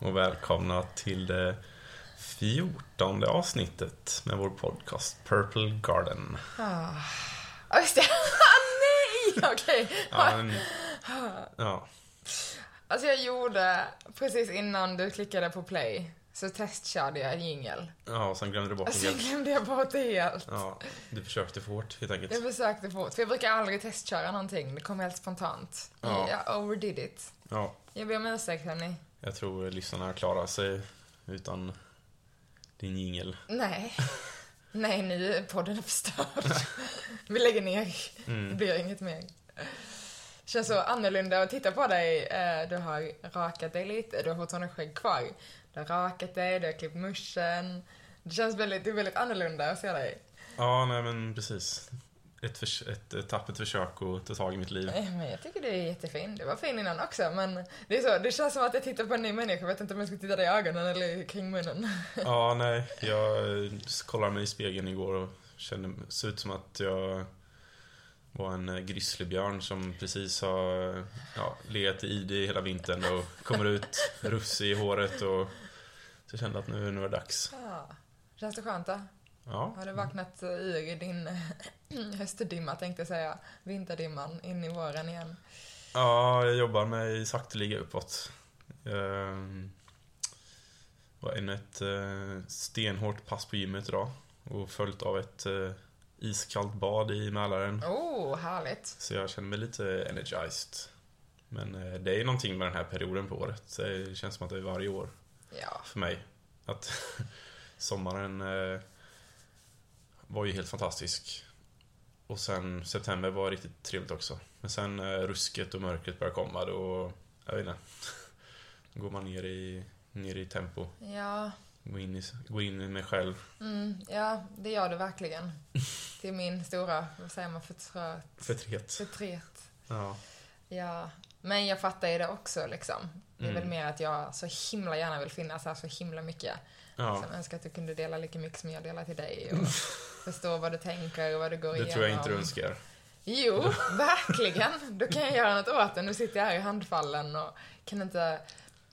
och välkomna till det fjortonde avsnittet med vår podcast Purple Garden. Ja, just det. Nej! Okej. Ja, men, ja. Alltså jag gjorde, precis innan du klickade på play, så testkörde jag en jingel. ja, och sen glömde du bort det sen helt. glömde jag bort det helt. Ja, du försökte för hårt helt enkelt. Jag försökte fort, för jag brukar aldrig testköra någonting. Det kommer helt spontant. Ja. Jag overdid it. Ja, Jag ber om ursäkt hörni. Jag tror lyssnarna klarar sig utan din jingel. Nej. Nej, nu är podden förstörd. Vi lägger ner. Det blir inget mer. Känns så annorlunda att titta på dig. Eh, Du har rakat dig lite, du har fortfarande skägg kvar. Du har rakat dig, du har klippt muschen. Det känns väldigt, det är väldigt annorlunda att se dig. Ja, nej men precis. Ett, förs- ett, tappert försök att ta tag i mitt liv. Eh, Men jag tycker du är jättefin. Du var fin innan också, men det är så, det känns som att jag tittar på en ny människa. Jag vet inte om jag ska titta dig i ögonen eller kring munnen. Ja, nej. Jag eh, kollade mig i spegeln igår och kände, såg ut som att jag var en eh, grizzlybjörn som precis har ja, legat i ide hela vintern och kommer ut rufsig i håret och så kände att nu, nu är det dags. Ja. Känns det skönt då? Ja, Har du vaknat ur din höstdimma tänkte jag säga, vinterdimman, in i våren igen? ja jag jobbar mig sakteliga uppåt. Ehm, var ännu ett eh, stenhårt pass på gymmet idag och följt av ett eh, iskallt bad i Mälaren. Oh, härligt. Så jag känner mig lite energized. Men eh, det är någonting med den här perioden på året. Det känns som att det är varje år Ja. för mig. Att sommaren var ju helt fantastisk. Och sen september var riktigt trevligt också. Men sen eh, rusket och mörkret började komma då, jag vet inte. Då går man ner i, ner i tempo. Ja, Går in i, går in i mig själv. mm, ja, det gör du verkligen. Är min stora, vad säger man, förtröt, Förtret. förtret. Ja. Ja, men jag fattar ju det också liksom. Det är Mm. väl mer att jag så himla gärna vill finnas här så himla mycket. ja. Liksom, önskar att du kunde dela lika mycket som jag delar till dig och förstå vad du tänker och vad du går Det igenom. tror jag inte du önskar. Jo, verkligen. Då kan jag göra något åt det. Nu sitter jag här i handfallen och kan inte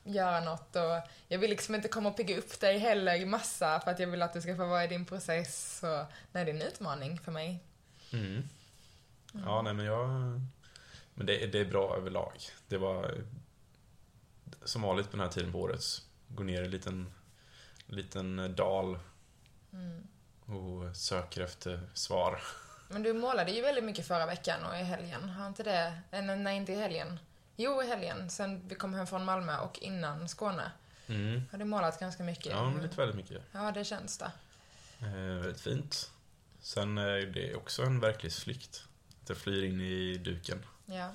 göra något. Och jag vill liksom inte komma och pigga upp dig heller i massa för att jag vill att du ska få vara i din process. Så, nej, det är en utmaning för mig. Mm. Ja, nej men jag... Men det, det är bra överlag. Det var som vanligt på den här tiden på året. Gå ner i en liten, liten dal och söker efter svar. Men du målade ju väldigt mycket förra veckan och i helgen. Har inte det? Eh, Nej, inte i helgen. Jo, i helgen. Sen vi kom hem från Malmö och innan Skåne. Mm. Har du målat ganska mycket? Ja, lite väldigt mycket. Ja, det känns det. Eh, väldigt fint. Sen är det också en verklighetsflykt. Att jag flyr in i duken. Ja.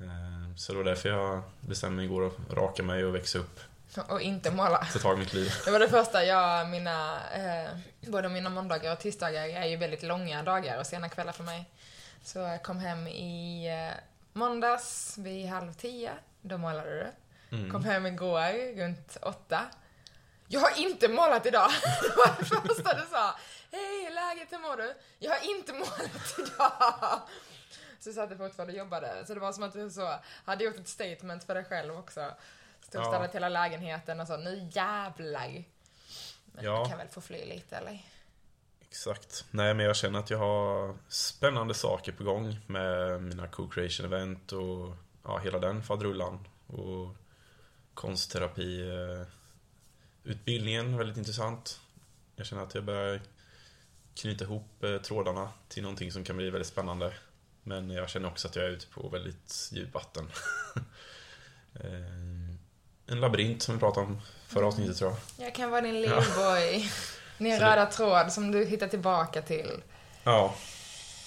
Eh, så det var därför jag bestämde mig igår att raka mig och växa upp. Och inte måla. Ta tag i mitt liv. Det var det första. Jag, mina, eh, både mina måndagar och tisdagar är ju väldigt långa dagar och sena kvällar för mig. Så jag kom hem i eh, måndags vid halv tio. Då målade du. Mm. Kom hem igår runt åtta. Jag har inte målat idag! Det var det första du sa. Hej, läget, hur mår du? Jag har inte målat idag! Så satt jag fortfarande och jobbade. Så det var som att du så hade gjort ett statement för dig själv också. Och Ja. hela lägenheten och så, nu jävlar. Men Ja. jag kan väl få fly lite eller? Exakt. Nej, men jag känner att jag har spännande saker på gång med mina co-creation event och ja, hela den fadrullan. Och konstterapi eh, väldigt intressant. Jag känner att jag börjar knyta ihop eh, trådarna till någonting som kan bli väldigt spännande. Men jag känner också att jag är ute på väldigt djupt vatten. En labyrint som vi pratade om förra avsnittet tror jag. Jag kan vara din livboy. Din Så det- röda tråd som du hittar tillbaka till. Ja.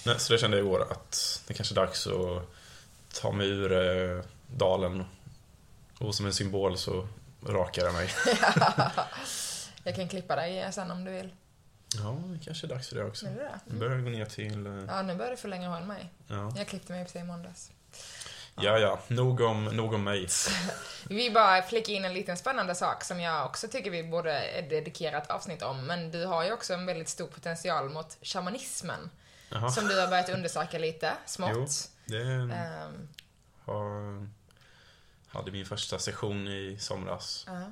Nej, så det kände jag igår att det kanske är dags att ta mig ur eh, dalen. Och som en symbol så rakar jag mig. Jag kan klippa dig sen om du vill. Ja, det kanske är dags för det också. Är det det? Nu börjar jag gå ner till... eh, Ja, nu börjar du hår än mig. Ja, Jag klippte mig sig i måndags. Ja. ja. Nog, om, nog om mig. Vi bara flicka in en liten spännande sak som jag också tycker vi borde dedikera ett avsnitt om. Men du har ju också en väldigt stor potential mot shamanismen. Jaha. Som du har börjat undersöka lite, Jo, smått. det Ehm, Jag hade min första session i somras Ja.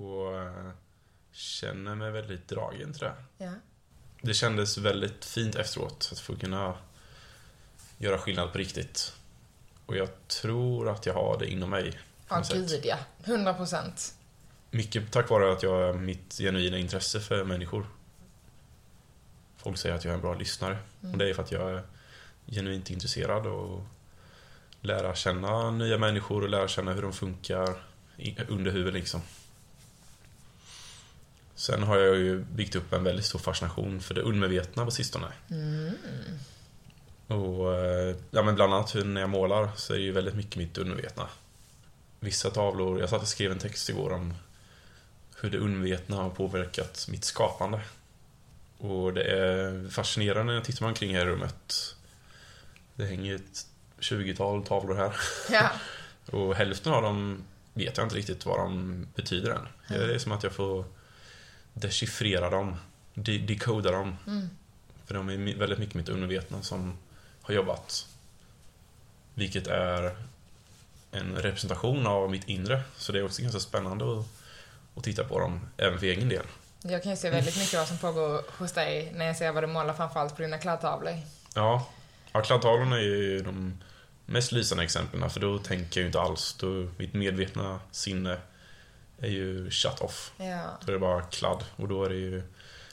och eh, känner mig väldigt dragen till det. Ja. Det kändes väldigt fint efteråt att få kunna göra skillnad på riktigt. Och jag tror att jag har det inom mig. Ja, gud ja. 100 procent. Mycket tack vare att jag mitt genuina intresse för människor. Folk säger att jag är en bra lyssnare. Och det är för att jag är genuint intresserad och lära känna nya människor och lära känna hur de funkar under huvudet liksom. Sen har jag ju byggt upp en väldigt stor fascination för det undermedvetna på sistone. Och eh, ja, men bland annat när jag målar så är det ju väldigt mycket mitt undermedvetna. Vissa tavlor, jag satt och skrev en text igår om hur det undermedvetna har påverkat mitt skapande. Och det är fascinerande när jag tittar omkring här i rummet. Det hänger ett 20-tal tavlor här. Ja. Och hälften av dem vet jag inte riktigt vad de betyder än. Det är som att jag får dechiffrera dem, de- decoda dem. För de är väldigt mycket mitt undermedvetna som har jobbat. Vilket är en representation av mitt inre. Så det är också ganska spännande att, att titta på dem, även för egen del. Jag kan ju se väldigt mycket vad som pågår hos dig när jag ser vad du målar framförallt på dina kladdtavlor. Ja, ja kladdtavlorna är ju de mest lysande exemplen för då tänker jag ju inte alls. Då, mitt medvetna sinne är ju shut off. Ja. Då är det bara kladd och då är det ju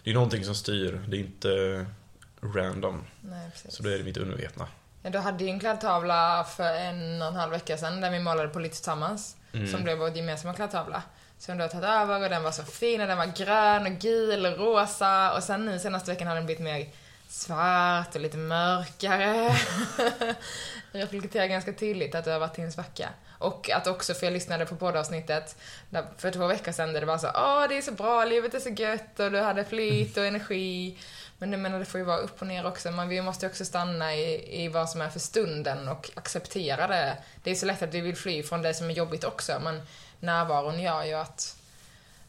det är någonting som styr. Det är inte random. Nej. Så då är det mitt undervetna. Ja, du hade ju en kladdtavla för en och en halv vecka sedan där vi målade på lite tillsammans. Mm. Som blev vår gemensamma kladdtavla. Som du har tagit över och den var så fin och den var grön och gul och rosa. Och sen nu senaste veckan har den blivit mer svart och lite mörkare. Reflekterar ganska tydligt att du har varit i en svacka. Och att också, för jag lyssnade på poddavsnittet där- för två veckor sedan där det var så åh det är så bra, livet är så gött och du hade flyt och energi. Men jag menar, det får ju vara upp och ner också. Men vi måste ju också stanna i, i vad som är för stunden och acceptera det. Det är så lätt att vi vill fly från det som är jobbigt också, men närvaron gör ju att,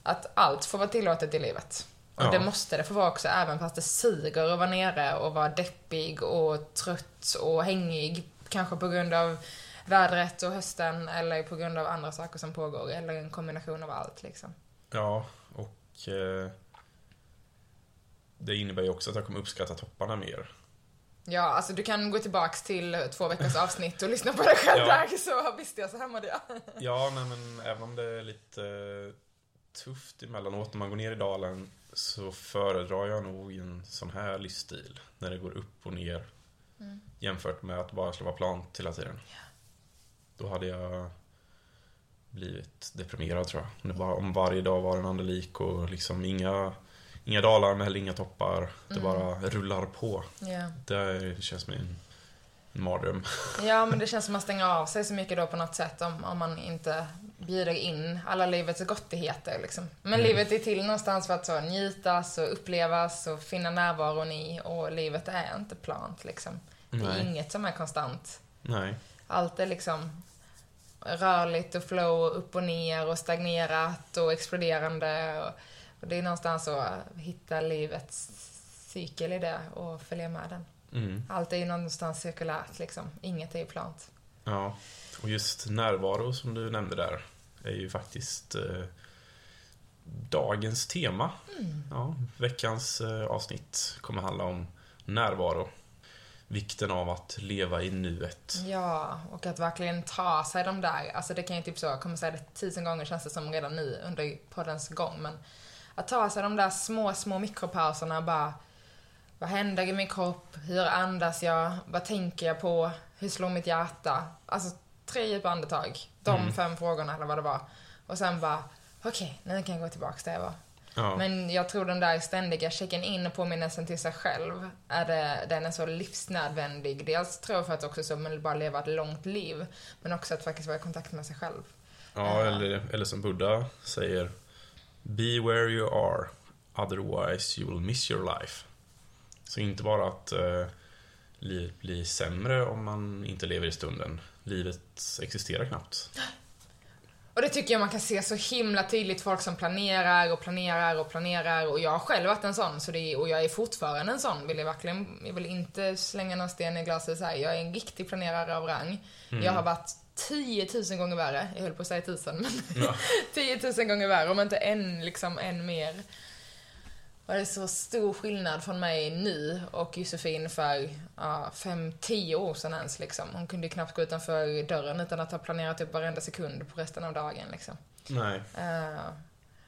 att allt får vara tillåtet i livet. Och Ja. det måste det få vara också, även fast det suger att vara nere och vara deppig och trött och hängig. Kanske på grund av vädret och hösten eller på grund av andra saker som pågår. Eller en kombination av allt liksom. Ja, och eh, det innebär ju också att jag kommer uppskatta topparna mer. Ja, alltså du kan gå tillbaks till två veckors avsnitt och lyssna på dig själv Ja. där, så visste jag, så här mådde jag. Ja, nej, men även om det är lite eh, tufft emellanåt när man går ner i dalen så föredrar jag nog en sån här livsstil. När det går upp och ner. Jämfört med att bara slå plant hela tiden. Då hade jag blivit deprimerad tror jag. Om, det bara, om varje dag var en annan lik och liksom inga, inga dalar men heller inga toppar. Det bara rullar på. Ja. Det känns som en, mardröm. ja, men det känns som att man stänger av sig så mycket då på något sätt om, om man inte bjuder in alla livets gottigheter liksom. Men livet är till någonstans för att så, njutas och upplevas och finna närvaron i och livet är inte plant liksom. Det är Nej. inget som är konstant. Nej. Allt är liksom rörligt och flow, upp och ner och stagnerat och exploderande. Och, och det är någonstans att hitta livets cykel i det och följa med den. Mm. Allt är ju någonstans cirkulärt liksom. Inget är ju plant. Ja, och just närvaro som du nämnde där är ju faktiskt eh, dagens tema. Ja, veckans eh, avsnitt kommer handla om närvaro. Vikten av att leva i nuet. Ja, och att verkligen ta sig de där, alltså det kan ju typ så, jag kommer säga det tusen gånger känns det som redan nu under poddens gång, men att ta sig de där små, små mikropauserna bara, vad händer i min kropp? Hur andas jag? Vad tänker jag på? Hur slår mitt hjärta? Alltså tre djupa andetag. De fem frågorna eller vad det var. Och sen bara, okej, nu kan jag gå tillbaks där jag var. Ja, Men jag tror den där ständiga checken in och påminnelsen till sig själv, är det, den är så livsnödvändig. Dels tror jag för att också så man bara leva ett långt liv, men också att faktiskt vara i kontakt med sig själv. ja eller, eller som Buddha säger Be where you are, otherwise you will miss your life. Så inte bara att eh, livet blir sämre om man inte lever i stunden. Livet existerar knappt. Och det tycker jag man kan se så himla tydligt, folk som planerar och planerar och planerar och jag har själv varit en sån, så är, och jag är fortfarande en sån, vill jag verkligen, jag vill inte slänga någon sten i glaset så här. jag är en riktig planerare av rang. Mm. Jag har varit 10 000 gånger värre, jag höll på att säga tusen, men Ja. 10 000 gånger värre, om inte än, liksom, än mer. Och det är så stor skillnad från mig nu och Josefin för ja, fem, tio år sedan ens liksom. Hon kunde ju knappt gå utanför dörren utan att ha planerat upp varenda sekund på resten av dagen liksom. Nej. Eh,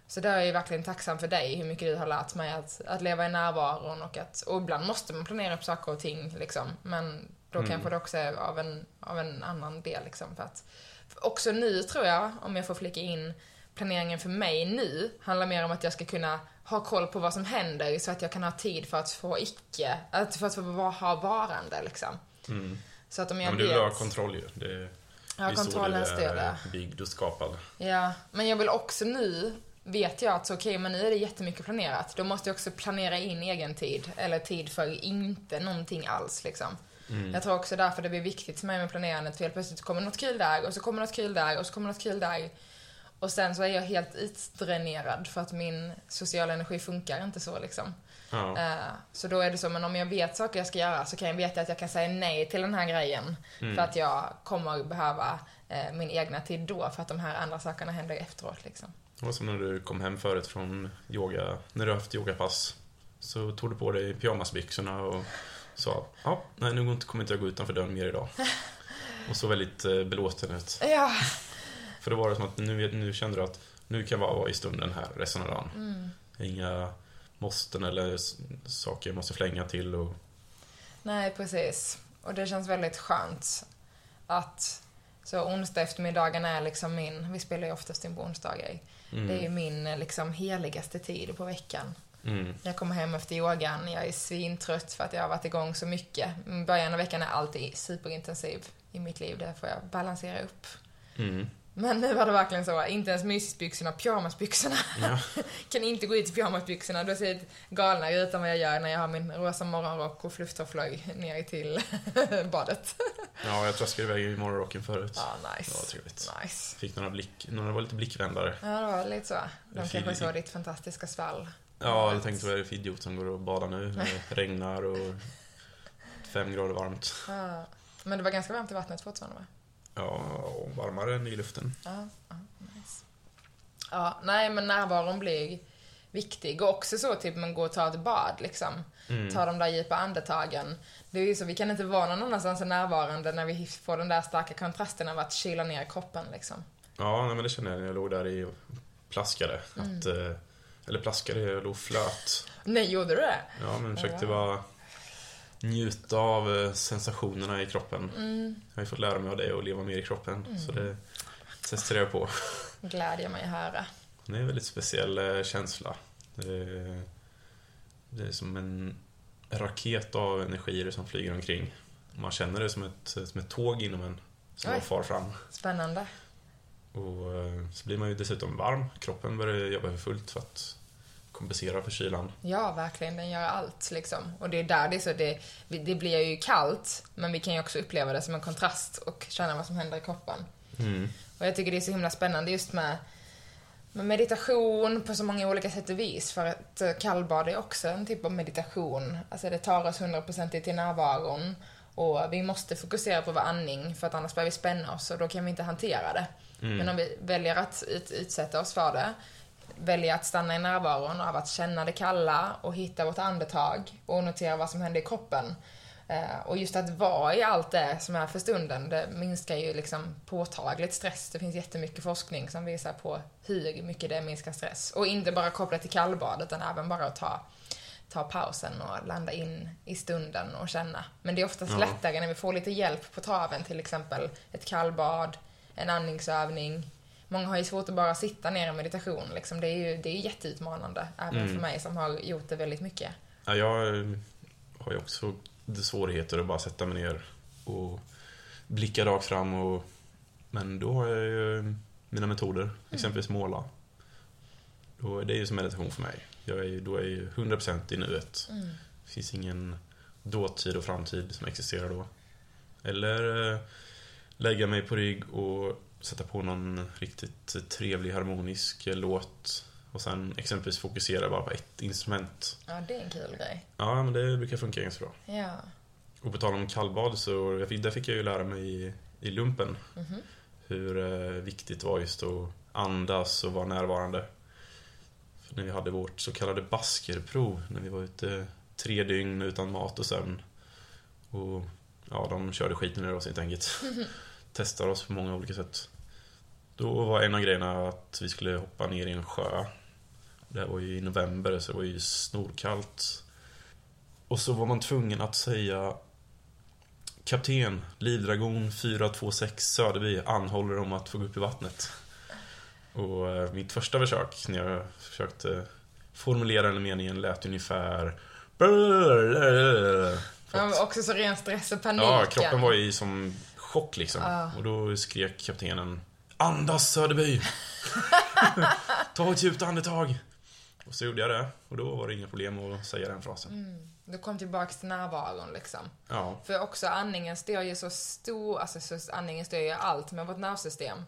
så där är jag verkligen tacksam för dig, hur mycket du har lärt mig att, att leva i närvaron och att, och ibland måste man planera upp saker och ting liksom. Men då Mm. kanske det också är av en, av en annan del liksom. För att, också nu tror jag, om jag får flika in, planeringen för mig nu handlar mer om att jag ska kunna ha koll på vad som händer så att jag kan ha tid för att få icke, att för att få ha varande liksom. Mm. Så att om Ja, jag men du vill ha kontroll ju. Det, Ja, kontrollen styr det. byggd och skapad. Ja, men jag vill också nu, vet jag att så, okej, men nu är det jättemycket planerat. Då måste jag också planera in egen tid, eller tid för inte någonting alls liksom. Mm. Jag tror också därför det blir viktigt för mig med planerandet, för helt plötsligt kommer något kul där, och så kommer något kul där, och så kommer något kul där. Och sen så är jag helt utdränerad för att min sociala energi funkar inte så liksom. Ja. Eh, Så då är det så, men om jag vet saker jag ska göra så kan jag veta att jag kan säga nej till den här grejen. För att jag kommer behöva eh, min egna tid då, för att de här andra sakerna händer efteråt liksom. Var som när du kom hem förut från yoga, när du har haft yogapass. Så tog du på dig pyjamasbyxorna och sa ja, nej nu kommer inte jag gå utanför dörren mer idag. Och så väldigt eh, belåten ut. Ja, För då var det som att nu, nu kände du att nu kan jag vara i stunden här resten av dagen. Mm. Inga måsten eller saker jag måste flänga till och nej precis. Och det känns väldigt skönt att så onsdag eftermiddagen är liksom min, vi spelar ju oftast in på onsdagar. Det är ju min eh, liksom heligaste tid på veckan. Mm, Jag kommer hem efter yogan, jag är svintrött för att jag har varit igång så mycket. Början av veckan är alltid superintensiv i mitt liv, där får jag balansera upp. mm, Men nu var det verkligen så, inte ens mysbyxorna, pyjamasbyxorna. ja, kan inte gå ut i pyjamasbyxorna, då ser jag galnare ut än vad jag gör när jag har min rosa morgonrock och flufftofflor ner till badet. ja, jag traskade iväg i morgonrocken förut. Ja, Det var nice. trevligt. Nice. Fick några blick, några var lite blickvändare. Ja, det var lite så. De kanske såg ditt fantastiska svall. Ja, jag tänkte vad är det för idiot som går och badar nu? Det regnar och fem grader varmt. Ja. Men det var ganska varmt i vattnet fortfarande va? Ja, och varmare än i luften. Ja, ja, nice. Ja, nej men närvaron blir viktig. Och också så typ man går och tar ett bad liksom. Mm. Ta de där djupa andetagen. Det är ju så, vi kan inte vara någon annanstans än närvarande när vi får den där starka kontrasten av att kyla ner kroppen liksom. Ja, nej, men det kände jag när jag låg där i plaskade. Mm. Att, eh, eller plaskade, jag och flöt. Nej, gjorde du det? Ja, men försökte Ja. bara njuta av eh, sensationerna i kroppen. Mm, Jag har ju fått lära mig av det och leva mer i kroppen. Så det testade jag på. glädjer mig att höra. Det är en väldigt speciell eh, känsla. Det är, det är som en raket av energier som flyger omkring. Man känner det som ett, som ett tåg inom en som Oj. far fram. Spännande. Och eh, så blir man ju dessutom varm. Kroppen börjar jobba för fullt för att kompensera för kylan. Ja, verkligen. Den gör allt liksom. Och det är där det är så, det, det blir ju kallt, men vi kan ju också uppleva det som en kontrast och känna vad som händer i kroppen. Mm. Och jag tycker det är så himla spännande just med, med meditation på så många olika sätt och vis. För att eh, kallbad är också en typ av meditation. Alltså det tar oss 100% till närvaron. Och vi måste fokusera på vår andning för att annars börjar vi spänna oss och då kan vi inte hantera det. Men om vi väljer att ut, utsätta oss för det, väljer att stanna i närvaron av att känna det kalla och hitta vårt andetag och notera vad som händer i kroppen. Eh, och just att vara i allt det som är för stunden, det minskar ju liksom påtagligt stress. Det finns jättemycket forskning som visar på hur mycket det minskar stress. Och inte bara kopplat till kallbad, utan även bara att ta, ta pausen och landa in i stunden och känna. Men det är oftast Ja. lättare när vi får lite hjälp på traven, till exempel ett kallbad, en andningsövning. Många har ju svårt att bara sitta ner i meditation. Liksom. Det är ju det är jätteutmanande, även Mm. för mig som har gjort det väldigt mycket. Ja, jag eh, har ju också svårigheter att bara sätta mig ner och blicka rakt fram. Och, men då har jag ju mina metoder, exempelvis måla. Då, det är ju som meditation för mig. Jag är, då är jag ju 100% i nuet. Mm. Det finns ingen dåtid och framtid som existerar då. Eller eh, lägga mig på rygg och sätta på någon riktigt trevlig harmonisk låt och sen exempelvis fokusera bara på ett instrument. Ja, det är en kul grej. Ja, men det brukar funka ganska bra. Ja. Och på tal om kallbad så där fick jag ju lära mig i, i lumpen Mhm. hur eh, viktigt det var just att andas och vara närvarande. För när vi hade vårt så kallade baskerprov, när vi var ute tre dygn utan mat och sömn. Och ja, de körde skiten ur oss helt enkelt. Testade oss på många olika sätt. Då var en av grejerna att vi skulle hoppa ner i en sjö. Det här var ju i november så det var ju snorkallt. Och så var man tvungen att säga Kapten, Livdragon 426 Söderby anhåller om att få gå upp i vattnet. Och eh, mitt första försök när jag försökte formulera den meningen lät ungefär att- också så ren stress och panik. Ja, kroppen var i som chock liksom. Ja. Och då skrek kaptenen Andas Söderby! Ta ett djupt andetag! Och så gjorde jag det. Och då var det inga problem att säga den frasen. Mm. Du kom tillbaks till närvaron liksom. Ja. För också andningen styr ju så stor, alltså så andningen styr ju allt med vårt nervsystem.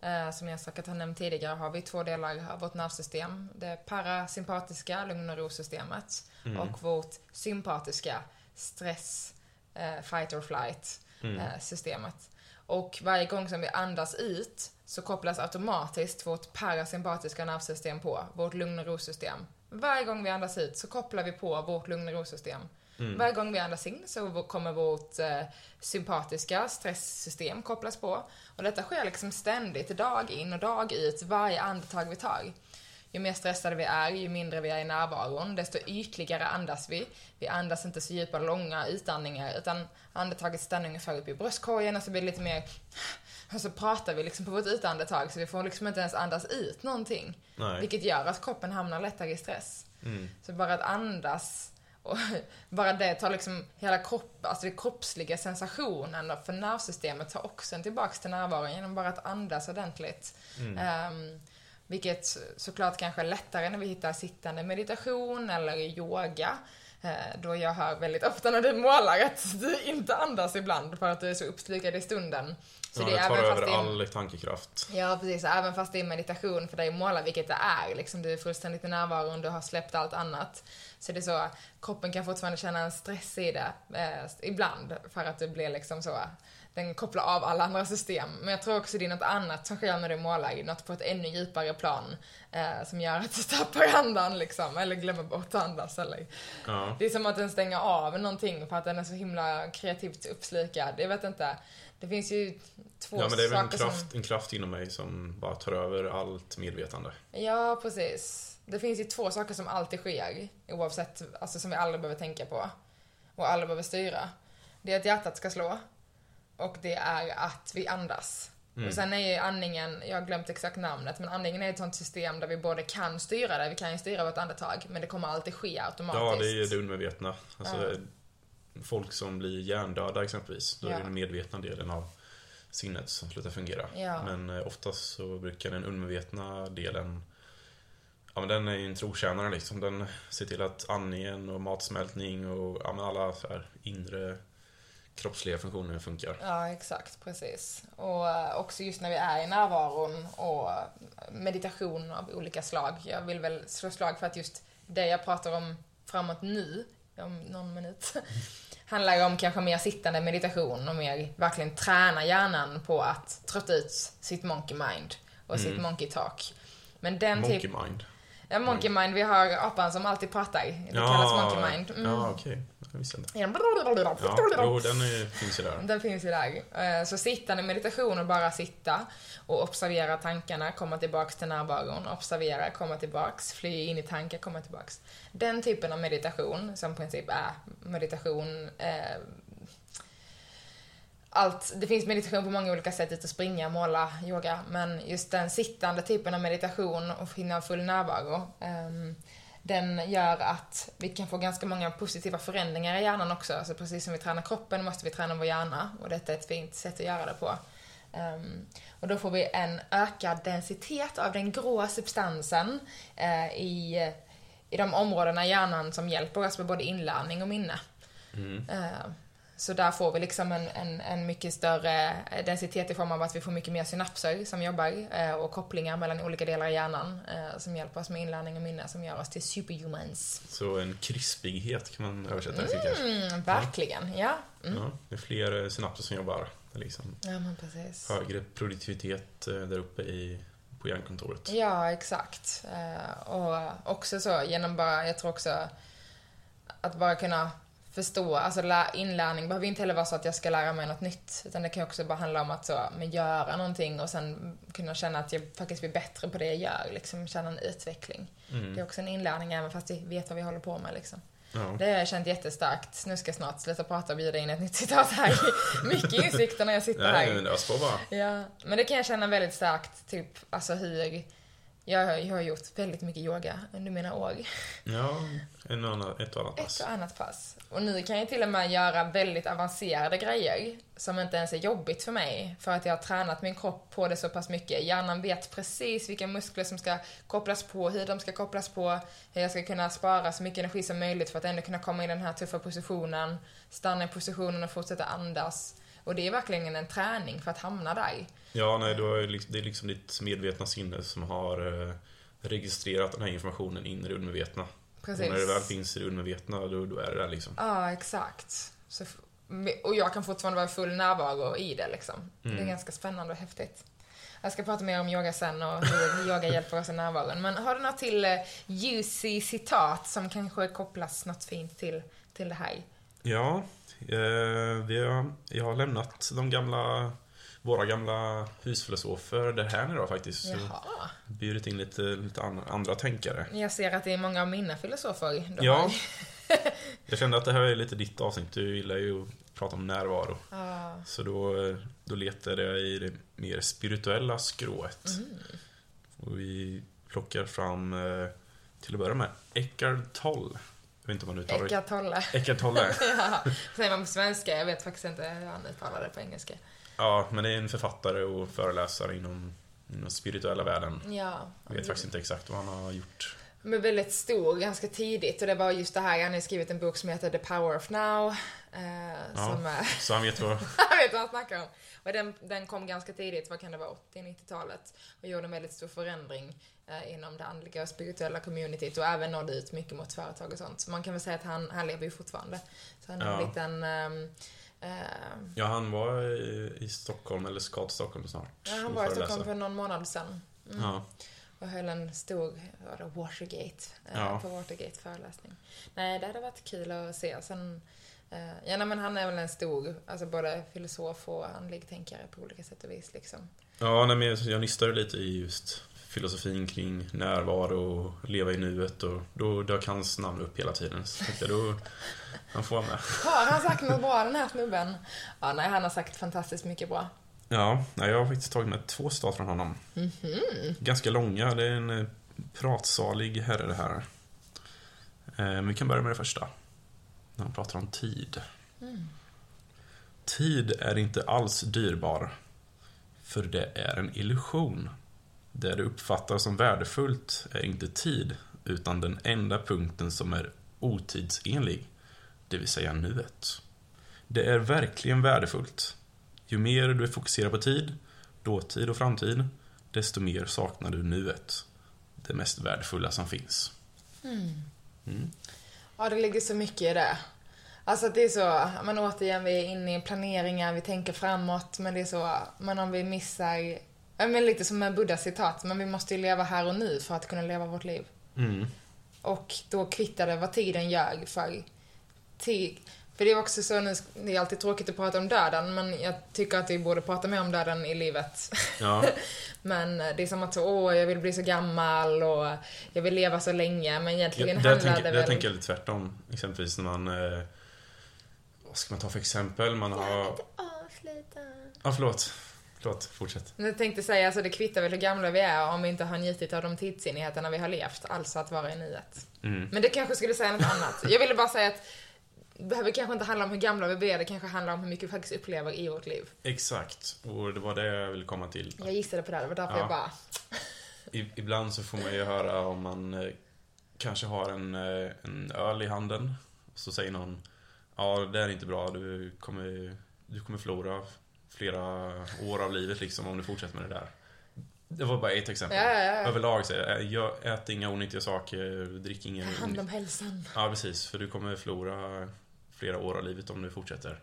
Eh, som jag säkert har nämnt tidigare har vi två delar av vårt nervsystem. Det parasympatiska, lugn och ro-systemet. Och vårt sympatiska, stress, eh, fight or flight eh, systemet. Och varje gång som vi andas ut så kopplas automatiskt vårt parasympatiska nervsystem på, vårt lugn och ro-system. Varje gång vi andas ut så kopplar vi på vårt lugn och ro-system. Varje gång vi andas in så kommer vårt eh, sympatiska stresssystem kopplas på. Och detta sker liksom ständigt, dag in och dag ut, varje andetag vi tar. Ju mer stressade vi är, ju mindre vi är i närvaron, desto ytligare andas vi. Vi andas inte så djupa, långa utandningar, utan andetaget stannar ungefär upp i bröstkorgen och så blir det lite mer... Och så pratar vi liksom på vårt utandetag, så vi får liksom inte ens andas ut någonting. Nej. Vilket gör att kroppen hamnar lättare i stress. Mm. Så bara att andas och bara det tar liksom hela kroppen, alltså den kroppsliga sensationen för nervsystemet tar också en tillbaks till närvaron genom bara att andas ordentligt. Ehm, vilket såklart kanske är lättare när vi hittar sittande meditation eller yoga. Eh, då jag hör väldigt ofta när du målar att du inte andas ibland för att du är så uppslukad i stunden. Så ja, det det tar över all tankekraft. Ja, precis. Även fast det är meditation för dig att måla, vilket det är. Liksom, du är fullständigt i närvaron, du har släppt allt annat. Så det är så, kroppen kan fortfarande känna en stress i det eh, ibland. För att det blir liksom så, den kopplar av alla andra system. Men jag tror också det är något annat som sker när du målar, något på ett ännu djupare plan. Eh, som gör att du tappar andan liksom, eller glömmer bort att andas. Eller. Ja. Det är som att den stänger av någonting för att den är så himla kreativt uppslukad. Jag vet inte. Det finns ju två ja, men det är väl en saker som... kraft, en kraft inom mig som bara tar över allt medvetande. Ja, precis. Det finns ju två saker som alltid sker, oavsett, alltså som vi aldrig behöver tänka på. Och aldrig behöver styra. Det är att hjärtat ska slå. Och det är att vi andas. Och sen är ju andningen, jag har glömt exakt namnet, men andningen är ett sånt system där vi både kan styra det, vi kan ju styra vårt andetag, men det kommer alltid ske automatiskt. Ja, det är ju det undermedvetna. Alltså, Folk som blir hjärndöda exempelvis. Då är Ja. det den medvetna delen av sinnet som slutar fungera. Ja. Men eh, oftast så brukar den undermedvetna delen Ja men den är ju en trotjänare liksom. Den ser till att andningen och matsmältning och ja, alla så här inre kroppsliga funktioner funkar. Ja, exakt. Precis. Och eh, också just när vi är i närvaron och meditation av olika slag. Jag vill väl slå slag för att just det jag pratar om framåt nu, om någon minut, handlar ju om kanske mer sittande meditation och mer verkligen träna hjärnan på att trötta ut sitt monkey mind och sitt monkey talk. Men den Monkey typ... mind. Ja, monkey mind. Vi har apan som alltid pratar. Det kallas monkey mind. Mm. Ja, okej. Jag visste inte. Ja, Ja, jo, den är, finns ju där. den finns ju där. Eh, Så sittande meditation och bara sitta och observera tankarna, komma tillbaks till närvaron, observera, komma tillbaks, fly in i tankar, komma tillbaks. Den typen av meditation, som i princip är meditation, eh, allt, det finns meditation på många olika sätt, ut att springa, måla, yoga, men just den sittande typen av meditation och finna full närvaro, ehm, den gör att vi kan få ganska många positiva förändringar i hjärnan också. Alltså precis som vi tränar kroppen måste vi träna vår hjärna och detta är ett fint sätt att göra det på. Ehm, och då får vi en ökad densitet av den grå substansen eh, i, i de områdena i hjärnan som hjälper oss med både inlärning och minne. Eh, Så där får vi liksom en, en, en mycket större densitet i form av att vi får mycket mer synapser som jobbar eh, och kopplingar mellan olika delar av hjärnan eh, som hjälper oss med inlärning och minne som gör oss till superhumans. Så en krispighet kan man översätta det till kanske? Mm, verkligen, ja. Mm. Ja, det är fler eh, synapser som jobbar. Liksom Ja, men precis. högre produktivitet där uppe i, på hjärnkontoret. Ja, exakt. Och också så genom bara, jag tror också att bara kunna förstå, alltså lä- inlärning behöver inte heller vara så att jag ska lära mig något nytt. Utan det kan också bara handla om att så, men göra någonting och sen kunna känna att jag faktiskt blir bättre på det jag gör. Liksom känna en utveckling. Mm. Det är också en inlärning även fast vi vet vad vi håller på med liksom. Ja. Det har jag känt jättestarkt. Nu ska jag snart sluta prata och bjuda in ett nytt citat här. Mycket insikter när jag sitter här. Nej, men ös på bara. Ja, men det kan jag känna väldigt starkt, typ, alltså hur... Jag, jag har gjort väldigt mycket yoga under mina år. Ja, en annan, ett och annat pass. Ett och annat pass. Och nu kan jag till och med göra väldigt avancerade grejer som inte ens är jobbigt för mig. För att jag har tränat min kropp på det så pass mycket. Hjärnan vet precis vilka muskler som ska kopplas på, hur de ska kopplas på, hur jag ska kunna spara så mycket energi som möjligt för att ändå kunna komma i den här tuffa positionen, stanna i positionen och fortsätta andas. Och det är verkligen en träning för att hamna där. Ja, nej, då är det, det är liksom ditt medvetna sinne som har eh, registrerat den här informationen in i det undermedvetna. Precis. Och när det väl finns i det undermedvetna, då, då är det där liksom. Ja, exakt. Så, och jag kan fortfarande vara full närvaro i det liksom. Det är Mm. ganska spännande och häftigt. Jag ska prata mer om yoga sen och hur yoga hjälper oss i närvaron. Men har du något till eh, juicy citat som kanske kopplas något fint till, till det här? Ja, eh, vi har, jag har lämnat de gamla, våra gamla husfilosofer det här idag faktiskt. Jaha. Bjudit in lite, lite an, andra tänkare. Jag ser att det är många av mina filosofer Ja. Jag kände att det här är lite ditt avsnitt. Du gillar ju att prata om närvaro. Ja. Så då, då letade jag i det mer spirituella skrået. Mm. Och vi plockar fram, eh, till att börja med, Eckhart Tolle. Jag vet inte om man uttalar det. Eckart Tolle. Eckhart Tolle. ja. Säger man på svenska? Jag vet faktiskt inte hur han uttalar det på engelska. Ja, men det är en författare och föreläsare inom, inom spirituella världen. Ja. Jag vet faktiskt inte exakt vad han har gjort. Men väldigt stor ganska tidigt och det var just det här, han har skrivit en bok som heter The Power of Now. Eh, Ja. Som är, Så han vet vad... han vet vad han snackar om. Och den, den kom ganska tidigt, vad kan det vara, 80-90-talet. Och gjorde en väldigt stor förändring eh, inom det andliga och spirituella communityt och även nådde ut mycket mot företag och sånt. Så man kan väl säga att han, han lever ju fortfarande. Så han har Ja. en... ehm, eh, Ja, han var i, i Stockholm, eller ska till Stockholm snart. ja, han var i. Stockholm för någon månad sedan. Mm. Ja. Och höll en stor, Watergate, eh, Ja. på Watergate föreläsning. Nej, det hade varit kul att se. Sen, eh, ja nej, men han är väl en stor, alltså både filosof och andlig tänkare på olika sätt och vis liksom. Ja, nej, men jag- jag nystade lite i just filosofin kring närvaro och leva i nuet och då dök hans namn upp hela tiden. Så tänkte jag, då, han får vara med. Har han sagt något bra den här snubben? Ja, nej, han har sagt fantastiskt mycket bra. Ja, jag har faktiskt tagit med två citat från honom. Ganska långa, det är en eh, pratsalig herre det här. Eh, Men vi kan börja med det första. När han pratar om tid. Tid är inte alls dyrbar. För det är en illusion. Det du uppfattar som värdefullt är inte tid, utan den enda punkten som är otidsenlig. Det vill säga nuet. Det är verkligen värdefullt. Ju mer du fokuserar på tid, dåtid och framtid, desto mer saknar du nuet. Det mest värdefulla som finns. Mm. Ja, det ligger så mycket i det. Alltså att det är så, men återigen, vi är inne i planeringar, vi tänker framåt, men det är så, men om vi missar, men lite som med Buddhas citat, men vi måste ju leva här och nu för att kunna leva vårt liv. Mm. Och då kvittar det vad tiden gör för tid. För det är också så, nu, det är alltid tråkigt att prata om döden, men jag tycker att vi borde prata mer om döden i livet. Ja, Men det är som att så, åh, jag vill bli så gammal och jag vill leva så länge, men egentligen ja där, handlar tänker, det där väl... tänker jag lite tvärtom. Exempelvis när man... Eh, vad ska man ta för exempel? Man har... Avsluta. Ja, förlåt. Förlåt, fortsätt. Jag tänkte säga, alltså det kvittar väl hur gamla vi är om vi inte har njutit av de tidsenligheterna vi har levt, alltså att vara i nuet. Mm. Men det kanske skulle säga något annat. Jag ville bara säga att det behöver kanske inte handla om hur gamla vi blir, det kanske handlar om hur mycket vi faktiskt upplever i vårt liv. Exakt, och det var det jag ville komma till. Jag gissade på det, det var därför Ja. jag bara... Ibland så får man ju höra om man eh, kanske har en, eh, en öl i handen. Så säger någon Ja, det är inte bra. Du kommer, du kommer förlora flera år av livet liksom om du fortsätter med det där. Det var bara ett exempel. Ja, ja, ja. Överlag så jag ät inga onyttiga saker, drick ingen... Hand om hälsan. Ja, precis. För du kommer förlora flera år av livet om du fortsätter.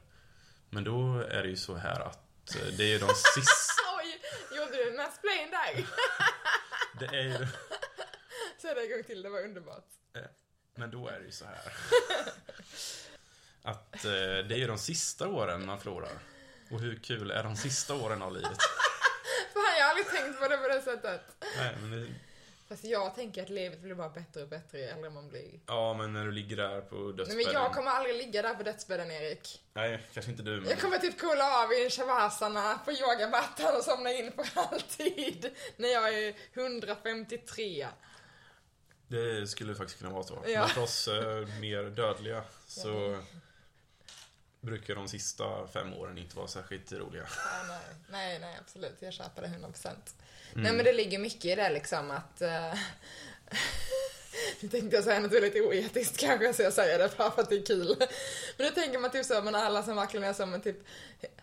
Men då är det ju så här att eh, det är de sista... Oj, gjorde du en mansplain där? Det är ju... Säg det en gång till, det var underbart. Men då är det ju så här. Att eh, det är ju de sista åren man förlorar. Och hur kul är de sista åren av livet? Fan, jag har aldrig tänkt på det på det sättet. Nej, men det, Fast jag tänker att livet blir bara bättre och bättre ju äldre man blir. ja, men när du ligger där på Nej, dödsbädden. men jag kommer aldrig ligga där på dödsbädden, Erik. Nej, kanske inte du, men... Jag kommer typ kolla av i en shavasana på yogamattan och somna in för alltid. När jag är 153. Det skulle faktiskt kunna vara så. Ja. Men för oss eh, mer dödliga så brukar de sista fem åren inte vara särskilt roliga. Ja, nej, nej, nej, absolut. Jag köper det 100%. Mm. Nej, men det ligger mycket i det liksom att... Uh, nu tänkte jag säga något väldigt oetiskt kanske, så jag säger det bara för att det är kul. Men då tänker man typ så, men alla som verkligen är som en typ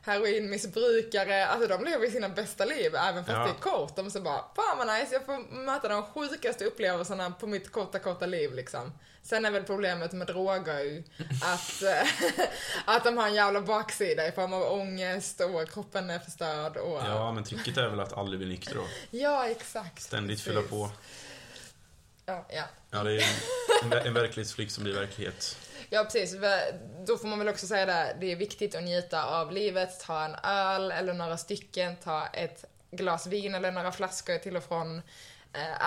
heroinmissbrukare, alltså de lever sina bästa liv, även fast Ja. det är kort. De så bara, fan vad nice, jag får möta de sjukaste upplevelserna på mitt korta, korta liv liksom. Sen är väl problemet med droger att, eh, att de har en jävla baksida i form av ångest och kroppen är förstörd och... Ja, men tricket är väl att aldrig bli nykter då. Ja, exakt. Ständigt Precis. fylla på. Ja, ja. Ja, det är en, en verklighetsflykt som blir verklighet. ja, precis. Då får man väl också säga det, det är viktigt att njuta av livet, ta en öl eller några stycken, ta ett glas vin eller några flaskor till och från,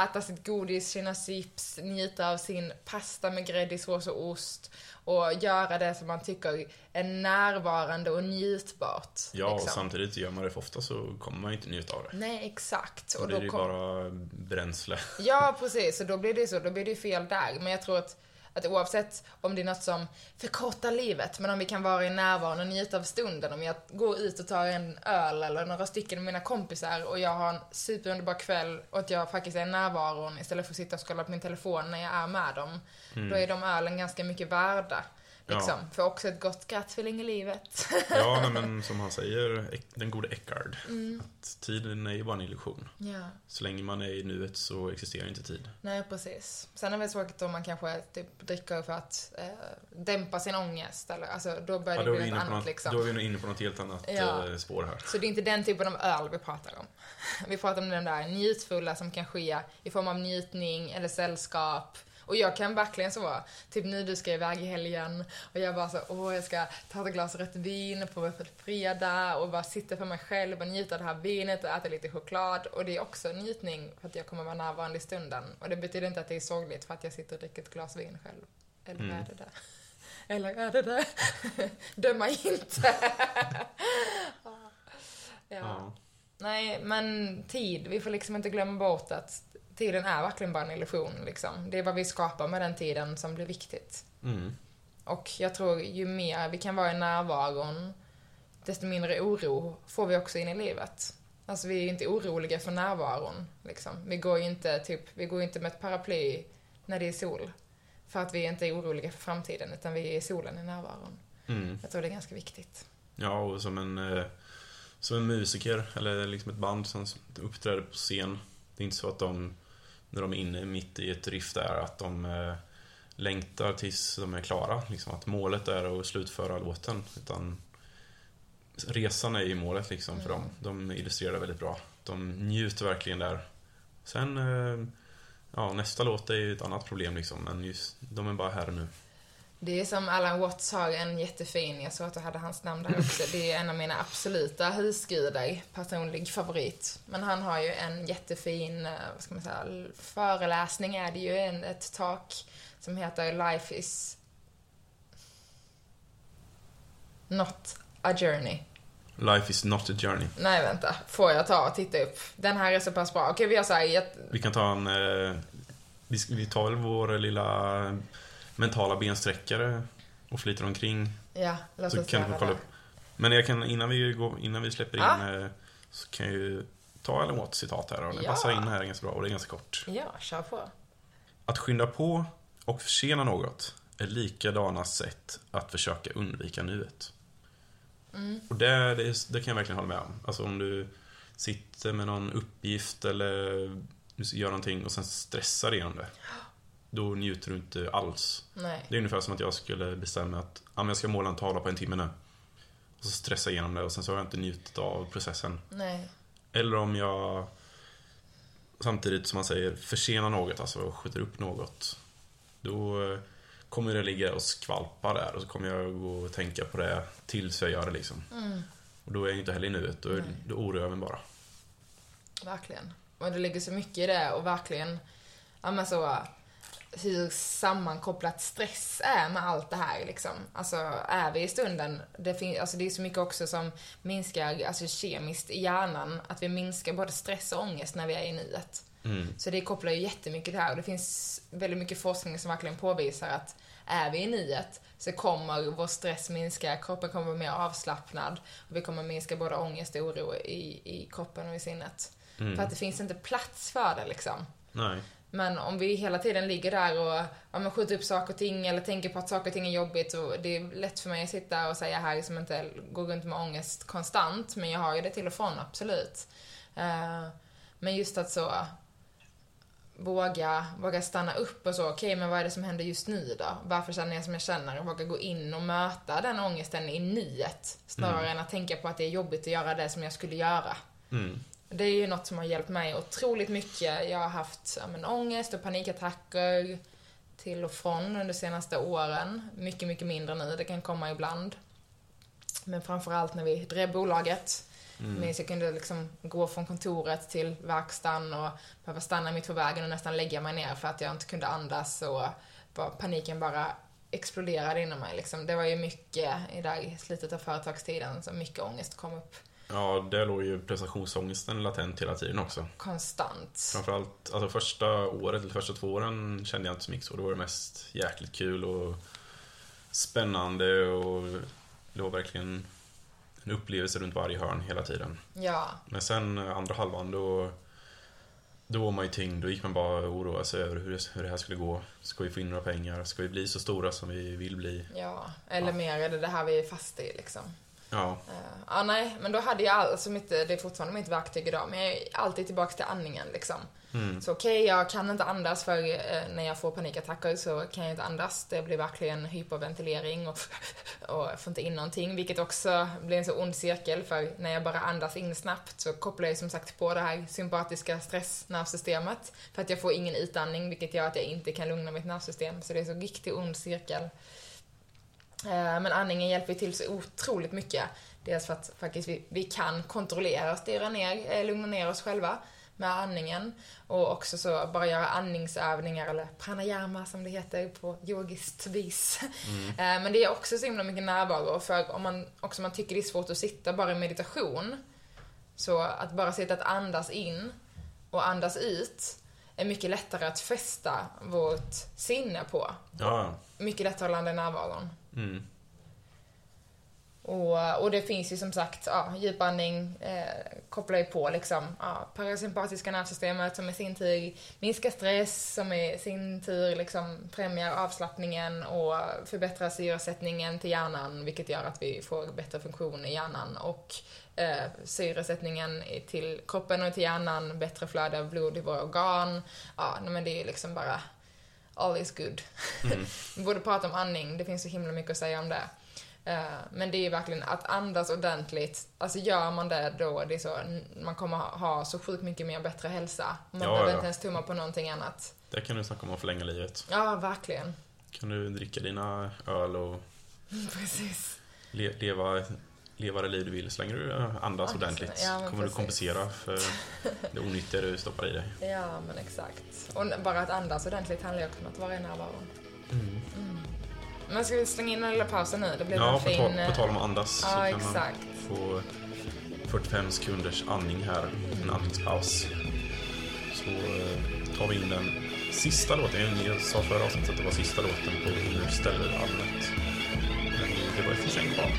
äta sitt godis, sina chips, njuta av sin pasta med gräddig sås och ost och göra det som man tycker är närvarande och njutbart. Ja, och liksom. samtidigt gör man det för ofta så kommer man ju inte njuta av det. Nej, exakt. Och det är ju kom- bara bränsle. Ja, precis. Och då blir det så. Då blir det fel där. Men jag tror att, att oavsett om det är något som förkortar livet, men om vi kan vara i närvaron och njuta av stunden. Om jag går ut och tar en öl eller några stycken med mina kompisar och jag har en superunderbar kväll och att jag faktiskt är i närvaron istället för att sitta och scrolla på min telefon när jag är med dem. Då är de ölen ganska mycket värda. Liksom. Ja. För också ett gott grattfeeling i livet. Ja, nej, men som han säger, den gode Eckard. Mm. Att tiden är ju bara en illusion. ja. Så länge man är i nuet så existerar inte tid. Nej, precis. Sen är det tråkigt om man kanske typ dricker för att eh, dämpa sin ångest. Eller, alltså, då börjar Ja, det då, är bli något annat något, liksom. då är vi nog inne på något helt annat Ja. eh, spår här. Så det är inte den typen av öl vi pratar om. Vi pratar om den där njutfulla som kan ske i form av njutning eller sällskap. Och jag kan verkligen så vara, typ nu du ska iväg i helgen och jag bara så, åh jag ska ta ett glas rött vin på fredag och bara sitta för mig själv och njuta av det här vinet och äta lite choklad. Och det är också njutning för att jag kommer vara närvarande i stunden. Och det betyder inte att det är sorgligt för att jag sitter och dricker ett glas vin själv. Eller Mm. är det det? Eller är det det? Döma inte. ja. Ja. Nej, men tid. Vi får liksom inte glömma bort att tiden är verkligen bara en illusion. Liksom. Det är vad vi skapar med den tiden som blir viktigt. Mm. Och jag tror ju mer vi kan vara i närvaron, desto mindre oro får vi också in i livet. Alltså vi är ju inte oroliga för närvaron. Liksom. Vi går ju inte, typ, vi går inte med ett paraply när det är sol. För att vi inte är oroliga för framtiden, utan vi är i solen i närvaron. Mm. Jag tror det är ganska viktigt. Ja, och som en, eh, som en musiker eller liksom ett band som uppträder på scen. Det är inte så att de, när de är inne mitt i ett riff där, att de eh, längtar tills de är klara. Liksom att målet är att slutföra låten. Utan resan är ju målet liksom för dem. De illustrerar det väldigt bra. De njuter verkligen där. Sen, eh, ja, nästa låt är ju ett annat problem liksom. Men just, de är bara här nu. Det är som Alan Watts har en jättefin, jag såg att du hade hans namn där också, det är en av mina absoluta husgudar, personlig favorit. Men han har ju en jättefin, eh, vad ska man säga, föreläsning är det ju, en, ett tak som heter Life is not a journey. Life is not a journey. Nej, vänta. Får jag ta och titta upp? Den här är så pass bra. Okej, vi gör såhär, jag, Vi kan ta en... Eh, vi tar väl vår lilla mentala bensträckare och flyter omkring. ja, låt Så oss kan vi kolla upp. Men jag kan, innan vi, går, innan vi släpper in Ja. eh, så kan jag ju ta Alan Watts citat här och det Ja. passar in här ganska bra och det är ganska kort. Ja, kör på. Att skynda på och försena något är likadana sätt att försöka undvika nuet. Mm. Och det, det, det kan jag verkligen hålla med om. Alltså om du sitter med någon uppgift eller du gör någonting och sen stressar igenom det. Då njuter du inte alls. Nej. Det är ungefär som att jag skulle bestämma att men jag ska måla en tavla på en timme nu. Och så stressa igenom det och sen så har jag inte njutit av processen. Nej. Eller om jag samtidigt som man säger försenar något, alltså skjuter upp något. Då eh, kommer det ligga och skvalpa där och så kommer jag gå och tänka på det tills jag gör det liksom. Mm. Och då är jag inte heller i nuet, då, då oroar jag mig bara. Verkligen. Och det ligger så mycket i det och verkligen, ja men så, hur sammankopplat stress är med allt det här liksom. Alltså, är vi i stunden, det, fin- alltså, det är så mycket också som minskar, alltså kemiskt i hjärnan, att vi minskar både stress och ångest när vi är i nuet. Mm. Så det kopplar ju jättemycket till det här och det finns väldigt mycket forskning som verkligen påvisar att är vi i nuet så kommer vår stress minska, kroppen kommer vara mer avslappnad och vi kommer minska både ångest och oro i, i kroppen och i sinnet. Mm. För att det finns inte plats för det liksom. Nej. Men om vi hela tiden ligger där och ja, men skjuter upp saker och ting eller tänker på att saker och ting är jobbigt och det är lätt för mig att sitta och säga här som inte går runt med ångest konstant, men jag har ju det till och från, absolut. Eh, men just att så våga, våga stanna upp och så, okej men vad är det som händer just nu då? Varför känner jag som jag känner? Och våga gå in och möta den ångesten i nuet, snarare än att tänka på att det är jobbigt att göra det som jag skulle göra. Mm. Det är ju något som har hjälpt mig otroligt mycket. Jag har haft ja, men, ångest och panikattacker till och från under de senaste åren. Mycket, mycket mindre nu. Det kan komma ibland. Men framförallt när vi drev bolaget. Mm. Men jag kunde liksom gå från kontoret till verkstaden och behöva stanna mitt på vägen och nästan lägga mig ner för att jag inte kunde andas och bara, paniken bara exploderade inom mig. Liksom. Det var ju mycket i, där, i slutet av företagstiden, så mycket ångest kom upp Ja, där låg ju prestationsångesten latent hela tiden också. konstant. Framförallt, alltså första året, eller första två åren kände jag inte så mycket så. Då var det mest jäkligt kul och spännande och det var verkligen en upplevelse runt varje hörn hela tiden. Ja, Men sen andra halvan då, då var man ju tyngd. Då gick man bara och oroade sig över hur det, hur det här skulle gå. Ska vi få in några pengar? Ska vi bli så stora som vi vill bli? ja. Eller Ja. mer är det det här vi är fast i liksom. Ja, Eh, Ja, nej, men då hade jag alltså mitt, det är fortfarande mitt verktyg idag, men jag är alltid tillbaka till andningen liksom. mm, Så okej, jag kan inte andas för eh, när jag får panikattacker så kan jag inte andas. Det blir verkligen hyperventilering och, och jag får inte in någonting, vilket också blir en så ond cirkel för när jag bara andas in snabbt så kopplar jag som sagt på det här sympatiska stressnervsystemet för att jag får ingen utandning, vilket gör att jag inte kan lugna mitt nervsystem. Så det är så riktigt ond cirkel. Eh, Men andningen hjälper till så otroligt mycket. Dels för att faktiskt vi, vi kan kontrollera styra ner, eh, lugna ner oss själva med andningen. Och också så bara göra andningsövningar, eller pranayama som det heter på yogiskt vis. Eh, Men det är också så himla mycket närvaro, för om man, också man tycker det är svårt att sitta bara i meditation, så att bara sitta att andas in och andas ut är mycket lättare att fästa vårt sinne på. ja, Mycket lättare att landa i närvaron mm, Och, och det finns ju som sagt, ja, djupandning eh, kopplar ju på liksom, ja, parasympatiska nervsystemet som i sin tur minskar stress, som i sin tur liksom främjar avslappningen och förbättrar syresättningen till hjärnan, vilket gör att vi får bättre funktion i hjärnan och eh, syresättningen till kroppen och till hjärnan, bättre flöde av blod i våra organ. Ja, men det är ju liksom bara all is good. mm, Vi borde prata om andning, det finns så himla mycket att säga om det. Eh, Men det är verkligen att andas ordentligt, alltså gör man det då, det är så, man kommer ha- ha så sjukt mycket mer bättre hälsa. Man Ja, behöver ja. inte ens tumma på någonting annat. Där kan du snacka om att förlänga livet. Ja, verkligen. Kan du dricka dina öl och Precis. le leva, leva det liv du vill så länge du andas Andas, ordentligt. ja, kommer du precis. kompensera för det onyttiga du stoppar i dig. Ja, men exakt. Och bara att andas ordentligt handlar ju också om att vara i närvaron. Mm. Men ska vi slänga in den lilla pausen nu? Det blir Ja, en på fin... tal, eh, på tal om att andas så Ja, kan man exakt. få 45 sekunders andning här, en andningspaus. Så eh, tar vi in den sista låten. Jag sa förra avsnittet att det var sista låten på Interstellar-albumet. Men det var ett försäng kvar.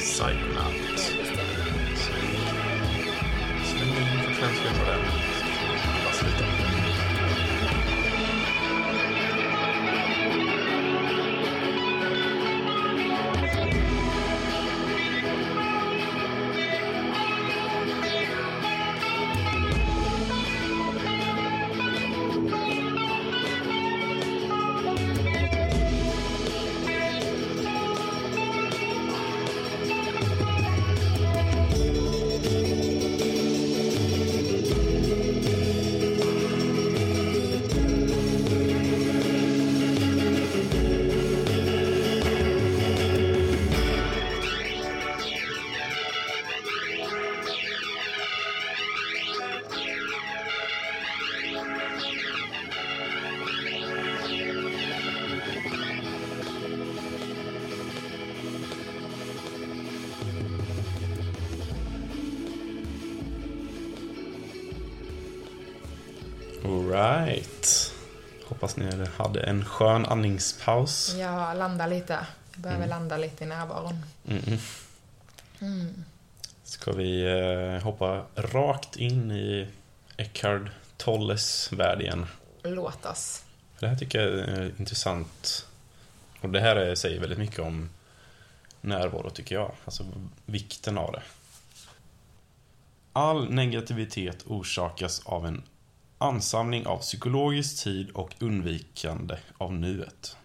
Psychonaut. Så vi slänger in 45 sekunder på skön andningspaus. Ja, landa lite. Jag behöver mm. landa lite i närvaron. Mm. Mm. Ska vi eh, hoppa rakt in i Eckhard Tolles värld igen? Låt oss. Det här tycker jag är intressant. Och det här säger väldigt mycket om närvaro tycker jag. Alltså vikten av det. All negativitet orsakas av en ansamling av psykologisk tid och undvikande av nuet.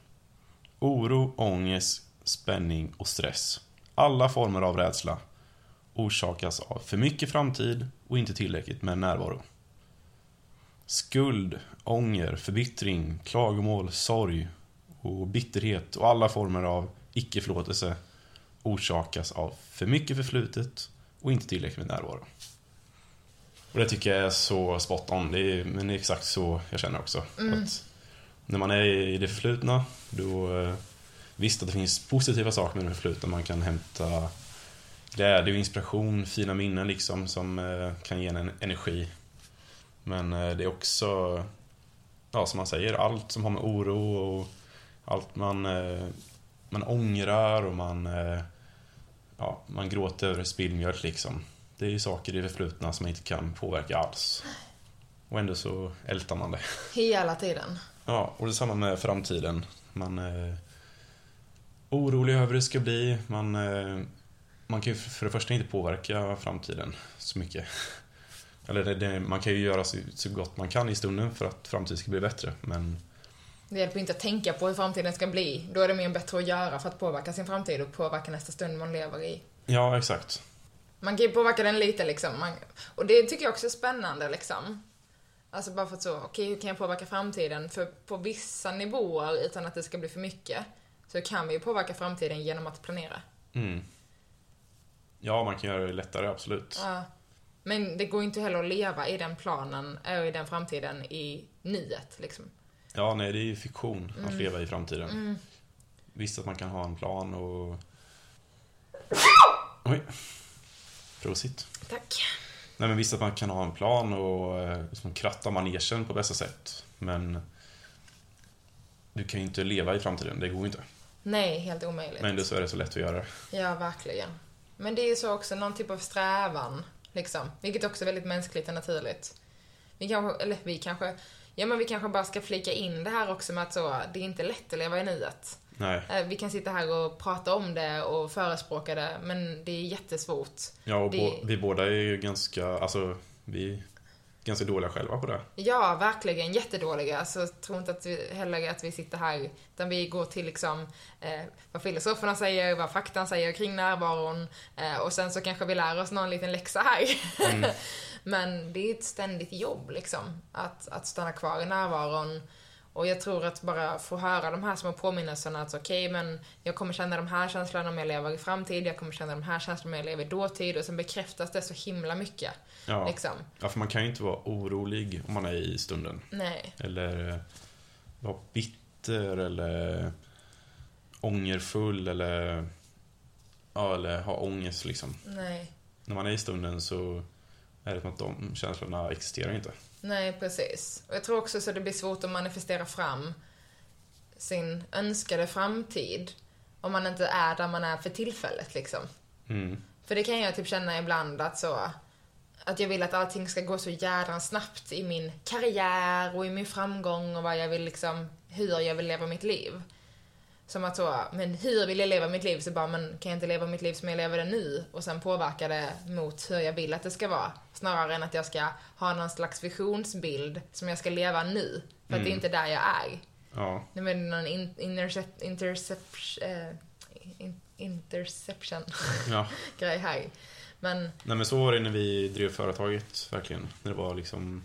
Oro, ångest, spänning och stress. Alla former av rädsla orsakas av för mycket framtid och inte tillräckligt med närvaro. Skuld, ånger, förbittring, klagomål, sorg och bitterhet och alla former av icke-förlåtelse orsakas av för mycket förflutet och inte tillräckligt med närvaro. Och det tycker jag är så spot on. Det är, men det är exakt så jag känner också. Mm. när man är i det förflutna, då... Eh, visst att det finns positiva saker med det förflutna. Man kan hämta glädje och inspiration, fina minnen liksom, som eh, kan ge en energi. Men eh, det är också, ja som man säger, allt som har med oro och allt man, man ångrar och man, ja, man gråter över spillmjölk liksom. Det är ju saker i det förflutna som man inte kan påverka alls. Och ändå så ältar man det. Hela tiden. Ja, och detsamma med framtiden. Man är orolig över hur det ska bli. Man, man kan ju för det första inte påverka framtiden så mycket. Eller det, det, man kan ju göra så, så gott man kan i stunden för att framtiden ska bli bättre, men... Det hjälper inte att tänka på hur framtiden ska bli. Då är det mer bättre att göra för att påverka sin framtid och påverka nästa stund man lever i. Ja, exakt. Man kan ju påverka den lite liksom. Man, och det tycker jag också är spännande liksom. Alltså bara för att så, okej okay, hur kan jag påverka framtiden? För på vissa nivåer, utan att det ska bli för mycket, så kan vi ju påverka framtiden genom att planera. Mm. Ja, man kan göra det lättare, absolut. Ja. Men det går ju inte heller att leva i den planen, och i den framtiden i nuet liksom. Ja, nej, det är ju fiktion mm. att leva i framtiden. Mm. Visst att man kan ha en plan och... Oj. Prosit. Tack. Nej, men visst att man kan ha en plan och eh, liksom kratta manegen på bästa sätt. Men du kan ju inte leva i framtiden, det går inte. Nej, helt omöjligt. Men ändå så är det så lätt att göra det. Ja, verkligen. Men det är ju så också någon typ av strävan, liksom. Vilket också är väldigt mänskligt och naturligt. Vi kanske, eller vi kanske, ja men vi kanske bara ska flika in det här också med att så, det är inte lätt att leva i nuet. Nej. Eh, vi kan sitta här och prata om det och förespråka det, men det är jättesvårt. Ja, och det... vi båda är ju ganska, alltså, vi är ganska dåliga själva på det. Ja, verkligen jättedåliga. Alltså, tror inte att vi, heller att vi sitter här, utan vi går till liksom eh, vad filosoferna säger, vad faktan säger kring närvaron, eh, och sen så kanske vi lär oss någon liten läxa här. Mm. men det är ett ständigt jobb liksom, att, att stanna kvar i närvaron och jag tror att bara få höra de här små påminnelserna att okej, okay, men jag kommer känna de här känslorna om jag lever i framtid, jag kommer känna de här känslorna om jag lever i dåtid och sen bekräftas det så himla mycket. Ja. Liksom. ja, för man kan ju inte vara orolig om man är i stunden. Nej. Eller eh, vara bitter eller ångerfull eller, ja, eller ha ångest liksom. Nej. När man är i stunden så är det som att de känslorna existerar inte. Nej, precis. Och jag tror också så det blir svårt att manifestera fram sin önskade framtid om man inte är där man är för tillfället liksom. Mm. För det kan jag typ känna ibland att så att jag vill att allting ska gå så jädrans snabbt i min karriär och i min framgång och vad jag vill liksom, hur jag vill leva mitt liv. Som att så, men hur vill jag leva mitt liv? Så bara, men kan jag inte leva mitt liv som jag lever det nu? Och sen påverka det mot hur jag vill att det ska vara. Snarare än att jag ska ha någon slags visionsbild som jag ska leva nu. För mm. att det är mm. inte där jag är. Ja. Det är någon in, intercep, interception, äh, in, interception ja. grej här. Men... Nej men så var det när vi drev företaget, verkligen. När det var liksom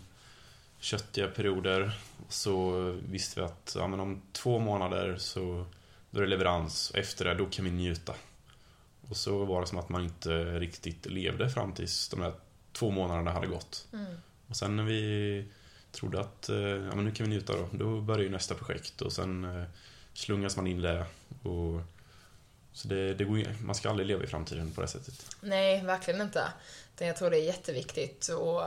köttiga perioder. Så visste vi att ja, men om två månader så då är det leverans och efter det, då kan vi njuta. Och så var det som att man inte riktigt levde fram tills de där två månaderna hade gått. Mm. Och sen när vi trodde att eh, ja, men nu kan vi njuta då, då börjar ju nästa projekt och sen eh, slungas man in det. Och, så det, det går man ska aldrig leva i framtiden på det sättet. Nej, verkligen inte. Jag tror det är jätteviktigt. Och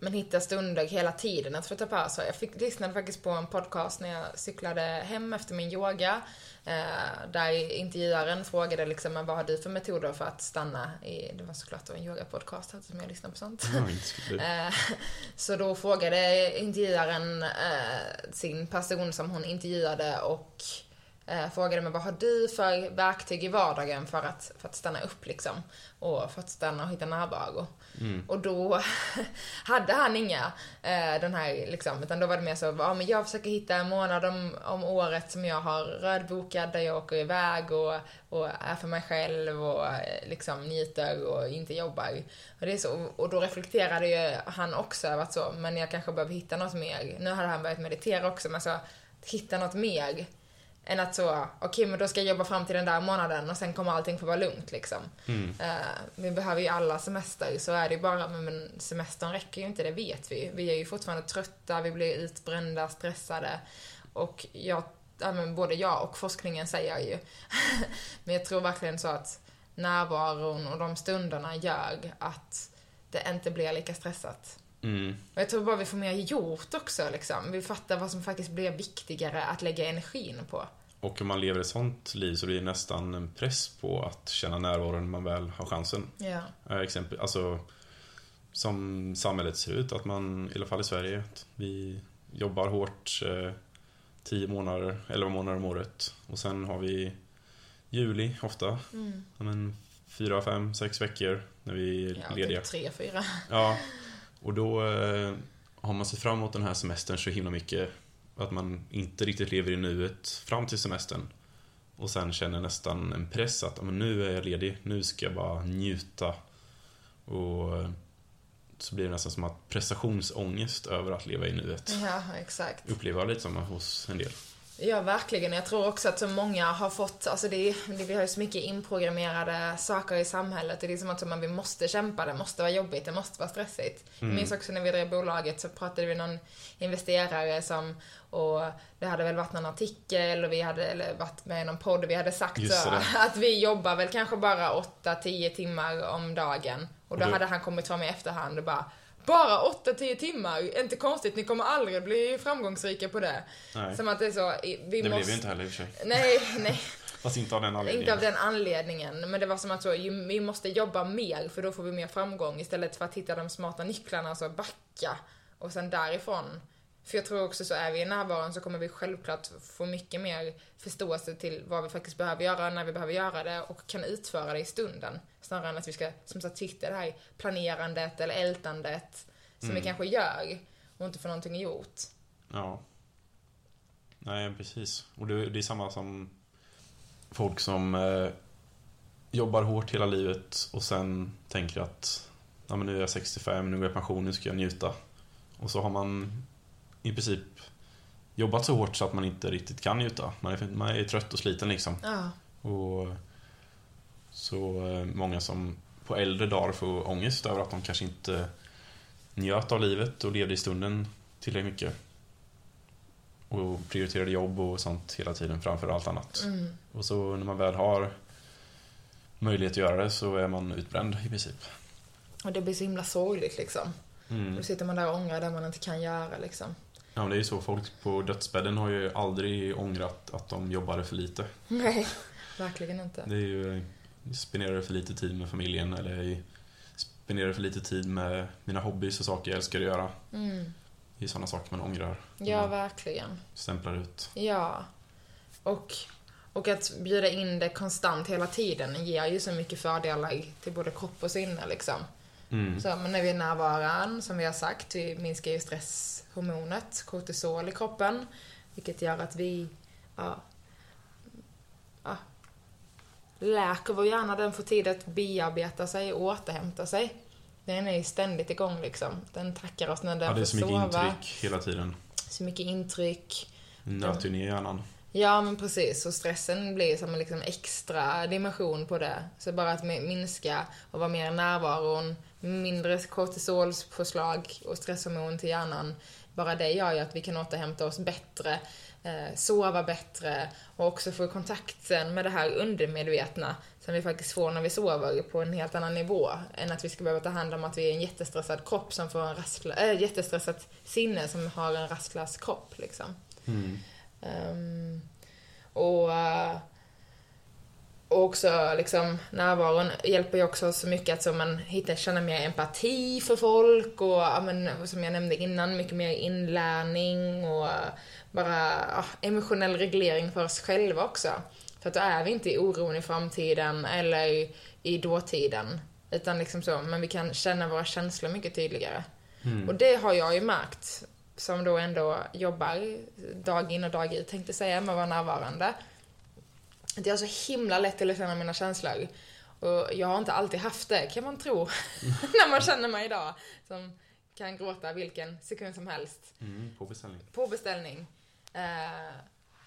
men hitta stunder hela tiden att få ta pauser. Jag fick, lyssnade faktiskt på en podcast när jag cyklade hem efter min yoga. Eh, där intervjuaren frågade liksom, vad har du för metoder för att stanna i, det var såklart en yogapodcast som jag lyssnar på sånt. Mm, så då frågade intervjuaren eh, sin person som hon intervjuade och eh, frågade mig vad har du för verktyg i vardagen för att, för att stanna upp liksom? Och för att stanna och hitta närvaro. Mm. Och då hade han inga, eh, den här liksom, utan då var det mer så, ja men jag försöker hitta en månad om, om året som jag har rödbokad där jag åker iväg och, och är för mig själv och eh, liksom njuter och inte jobbar. Och, det är så, och då reflekterade ju han också över att så, men jag kanske behöver hitta något mer. Nu hade han börjat meditera också, men så hitta något mer än att så, okej okay, men då ska jag jobba fram till den där månaden och sen kommer allting få vara lugnt liksom. Mm. Uh, vi behöver ju alla semester, så är det ju bara, men, men semestern räcker ju inte, det vet vi. Vi är ju fortfarande trötta, vi blir utbrända, stressade. Och jag, ja, men både jag och forskningen säger ju, men jag tror verkligen så att närvaron och de stunderna gör att det inte blir lika stressat. Mm. Och jag tror bara vi får mer gjort också liksom. Vi fattar vad som faktiskt blir viktigare att lägga energin på. Och om man lever ett sånt liv så blir det nästan en press på att känna närvaro när man väl har chansen. Eh, exempel, alltså, som samhället ser ut, att man, i alla fall i Sverige, vi jobbar hårt eh, 10 månader, 11 månader om året. Och sen har vi juli ofta. Mm. Men, fyra, fem, sex veckor när vi är ja, typ lediga. Typ tre, fyra. Ja. Och då eh, har man sett fram emot den här semestern så himla mycket att man inte riktigt lever i nuet fram till semestern. Och sen känner nästan en press att men nu är jag ledig, nu ska jag bara njuta. Och så blir det nästan som att prestationsångest över att leva i nuet. Ja, exakt. Upplever jag lite som hos en del. Ja, verkligen. Jag tror också att så många har fått, alltså det, det, vi har ju så mycket inprogrammerade saker i samhället. Det är som att man, vi måste kämpa, det måste vara jobbigt, det måste vara stressigt. Mm. Jag minns också när vi drev bolaget så pratade vi med någon investerare som, och det hade väl varit någon artikel och vi hade eller varit med i någon podd och vi hade sagt så, att vi jobbar väl kanske bara 8-10 timmar om dagen. Och då och hade han kommit fram i efterhand och bara bara 8-10 timmar, inte konstigt, ni kommer aldrig bli framgångsrika på det. Nej. Som att det är så, vi det måste... blev vi inte heller i och för sig. Nej, nej. Fast inte av den anledningen. Inte av den anledningen, men det var som att så, vi måste jobba mer för då får vi mer framgång istället för att hitta de smarta nycklarna, alltså backa och sen därifrån för jag tror också så är vi i närvaron så kommer vi självklart få mycket mer förståelse till vad vi faktiskt behöver göra, när vi behöver göra det och kan utföra det i stunden. Snarare än att vi ska, som sagt, sitta i det här planerandet eller ältandet som mm. vi kanske gör och inte får någonting gjort. Ja. Nej, precis. Och det, det är samma som folk som eh, jobbar hårt hela livet och sen tänker att ja, men nu är jag 65, nu går jag i pension, nu ska jag njuta. Och så har man i princip jobbat så hårt så att man inte riktigt kan njuta. Man är, man är trött och sliten liksom. Ja. Och så eh, många som på äldre dagar får ångest över att de kanske inte njöt av livet och levde i stunden tillräckligt mycket. Och prioriterade jobb och sånt hela tiden framför allt annat. Mm. Och så när man väl har möjlighet att göra det så är man utbränd i princip. Och det blir så himla sorgligt liksom. Mm. Då sitter man där och ångrar det man inte kan göra liksom. Ja, men det är ju så. Folk på dödsbädden har ju aldrig ångrat att de jobbade för lite. Nej, verkligen inte. Det är ju, spenderade för lite tid med familjen eller spenderade för lite tid med mina hobbys och saker jag älskar att göra. Mm. Det är sådana saker man ångrar. Ja, man verkligen. Stämplar ut. Ja. Och, och att bjuda in det konstant hela tiden ger ju så mycket fördelar till både kropp och sinne liksom. Mm. Så, men när vi är närvarande, som vi har sagt, vi minskar ju stresshormonet, kortisol i kroppen. Vilket gör att vi, ja, ja, läker vår hjärna, den får tid att bearbeta sig och återhämta sig. Den är ju ständigt igång liksom. Den tackar oss när den får sova. Ja, det är så mycket intryck hela tiden. Så mycket intryck. Nöter ju ner hjärnan. Ja, men precis. Och stressen blir som en liksom extra dimension på det. Så bara att minska och vara mer närvaron, mindre kortisolpåslag och stresshormon till hjärnan. Bara det gör ju att vi kan återhämta oss bättre, eh, sova bättre och också få kontakt sen med det här undermedvetna. som vi faktiskt får när vi sover på en helt annan nivå. Än att vi ska behöva ta hand om att vi är en jättestressad kropp som får en rastlös, äh, jättestressat sinne som har en rastlös kropp liksom. Mm. Um, och, uh, och också liksom närvaron hjälper ju också så mycket att så man hittar, känna mer empati för folk och ja, men, som jag nämnde innan, mycket mer inlärning och bara ja, emotionell reglering för oss själva också. För att då är vi inte i oron i framtiden eller i dåtiden. Utan liksom så, men vi kan känna våra känslor mycket tydligare. Mm. Och det har jag ju märkt, som då ändå jobbar dag in och dag ut, tänkte säga, med att vara närvarande. Att jag har så himla lätt till att känna mina känslor. Och jag har inte alltid haft det, kan man tro, när man känner mig idag. Som kan gråta vilken sekund som helst. Mm, på beställning. På beställning. Eh,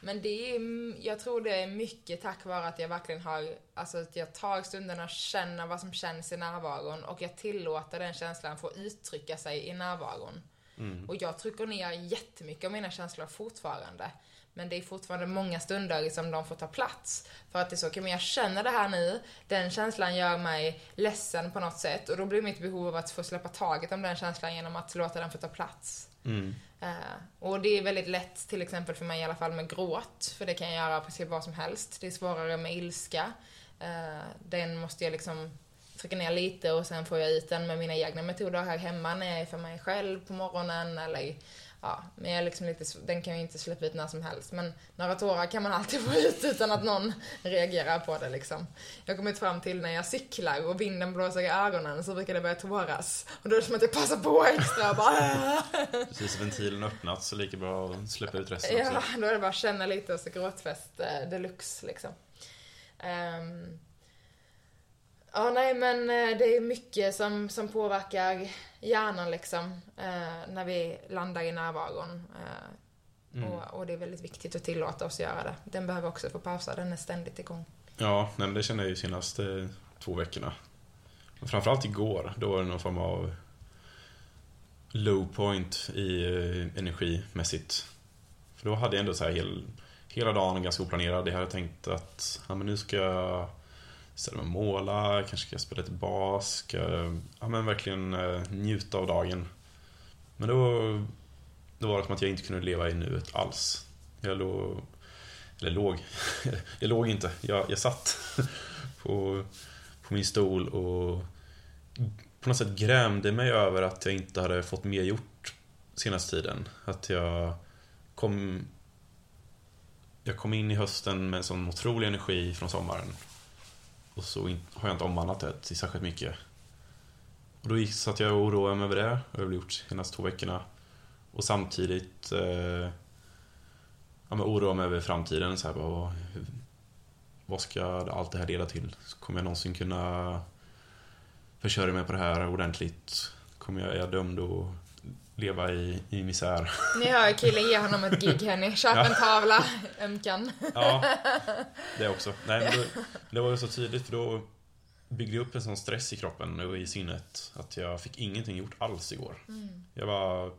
men det är, jag tror det är mycket tack vare att jag verkligen har, alltså att jag tar stunden och känner vad som känns i närvaron och jag tillåter den känslan få uttrycka sig i närvaron. Mm. Och jag trycker ner jättemycket av mina känslor fortfarande. Men det är fortfarande många stunder som de får ta plats. För att det är så, okay, men jag känner det här nu, den känslan gör mig ledsen på något sätt och då blir mitt behov av att få släppa taget om den känslan genom att låta den få ta plats. Mm. Uh, och det är väldigt lätt, till exempel för mig i alla fall, med gråt. För det kan jag göra precis vad som helst. Det är svårare med ilska. Uh, den måste jag liksom trycka ner lite och sen får jag ut den med mina egna metoder här hemma när jag är för mig själv på morgonen eller ja, men jag är liksom lite, den kan jag inte släppa ut när som helst. Men några tårar kan man alltid få ut utan att någon reagerar på det liksom. Jag har kommit fram till när jag cyklar och vinden blåser i ögonen så brukar det börja tåras. Och då är det som att jag passar på extra och bara Precis, ventilen öppnats så lika bra att släppa ut resten Ja, också. då är det bara att känna lite och så gråtfest eh, deluxe liksom. Um, Ja, nej men eh, det är mycket som, som påverkar hjärnan liksom, eh, när vi landar i närvaron. Eh, Mm. och, och det är väldigt viktigt att tillåta oss göra det. Den behöver också få pausa, den är ständigt igång. Ja, nej, men det känner jag ju senaste två veckorna. Och Framförallt igår, då var det någon form av low point i eh, energimässigt. För då hade jag ändå så här hel, hela dagen ganska oplanerad. Jag hade tänkt att ja, men nu ska jag ställa mig och måla, kanske ska jag spela lite bas, ska ja, men verkligen eh, njuta av dagen. Men då, då var det som att jag inte kunde leva i nuet alls. Jag låg, eller låg, jag låg inte, jag, jag satt på, på min stol och på något sätt grämde mig över att jag inte hade fått mer gjort senaste tiden. Att jag kom jag kom in i hösten med en sån otrolig energi från sommaren. Och så har jag inte omvandlat det till särskilt mycket. Och då gick, satt jag och oroade mig över det. Och jag har gjort de senaste två veckorna. Och samtidigt eh, ja, men oroa mig över framtiden. Så här, vad, hur, vad ska allt det här leda till? Kommer jag någonsin kunna försörja mig på det här ordentligt? Kommer jag, är jag dömd att leva i, i misär? Ni hör killen ge honom ett gig hörni. Köp en tavla, ömkan. Ja, det också. Nej, men det, det var ju så tydligt för då byggde jag upp en sån stress i kroppen och i sinnet att jag fick ingenting gjort alls igår. Mm. Jag bara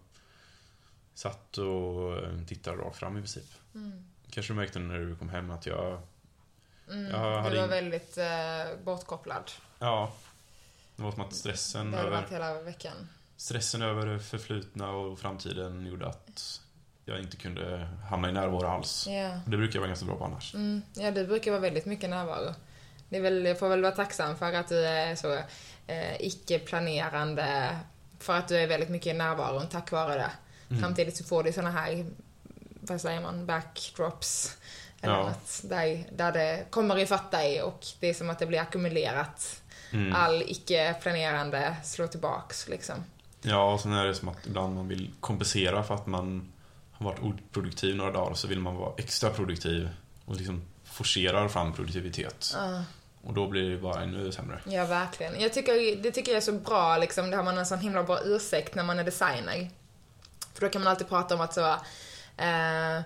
satt och tittade rakt fram i princip. Mm. Kanske du märkte när du kom hem att jag... Mm. Jag hade du var in- väldigt eh, bortkopplad. Ja. Det var som att stressen Det har det över, varit hela veckan. Stressen över det förflutna och framtiden gjorde att jag inte kunde hamna i närvaro alls. Ja. Det brukar jag vara ganska bra på annars. Mm, ja, du brukar vara väldigt mycket närvaro. Det är väl, jag får väl vara tacksam för att du är så eh, icke-planerande, för att du är väldigt mycket i närvaron tack vare det. Mm. Samtidigt så får du såna här, vad säger man, backdrops. Eller Ja. något, där, där det kommer ifatt dig och det är som att det blir ackumulerat. Mm. All icke-planerande slår tillbaks liksom. Ja, och sen är det som att ibland man vill kompensera för att man har varit oproduktiv några dagar så vill man vara extra produktiv och liksom forcerar fram produktivitet. Ja. Och då blir det bara ännu sämre. Ja, verkligen. Jag tycker, det tycker jag är så bra, liksom, det har man en sån himla bra ursäkt när man är designer. För då kan man alltid prata om att så, eh,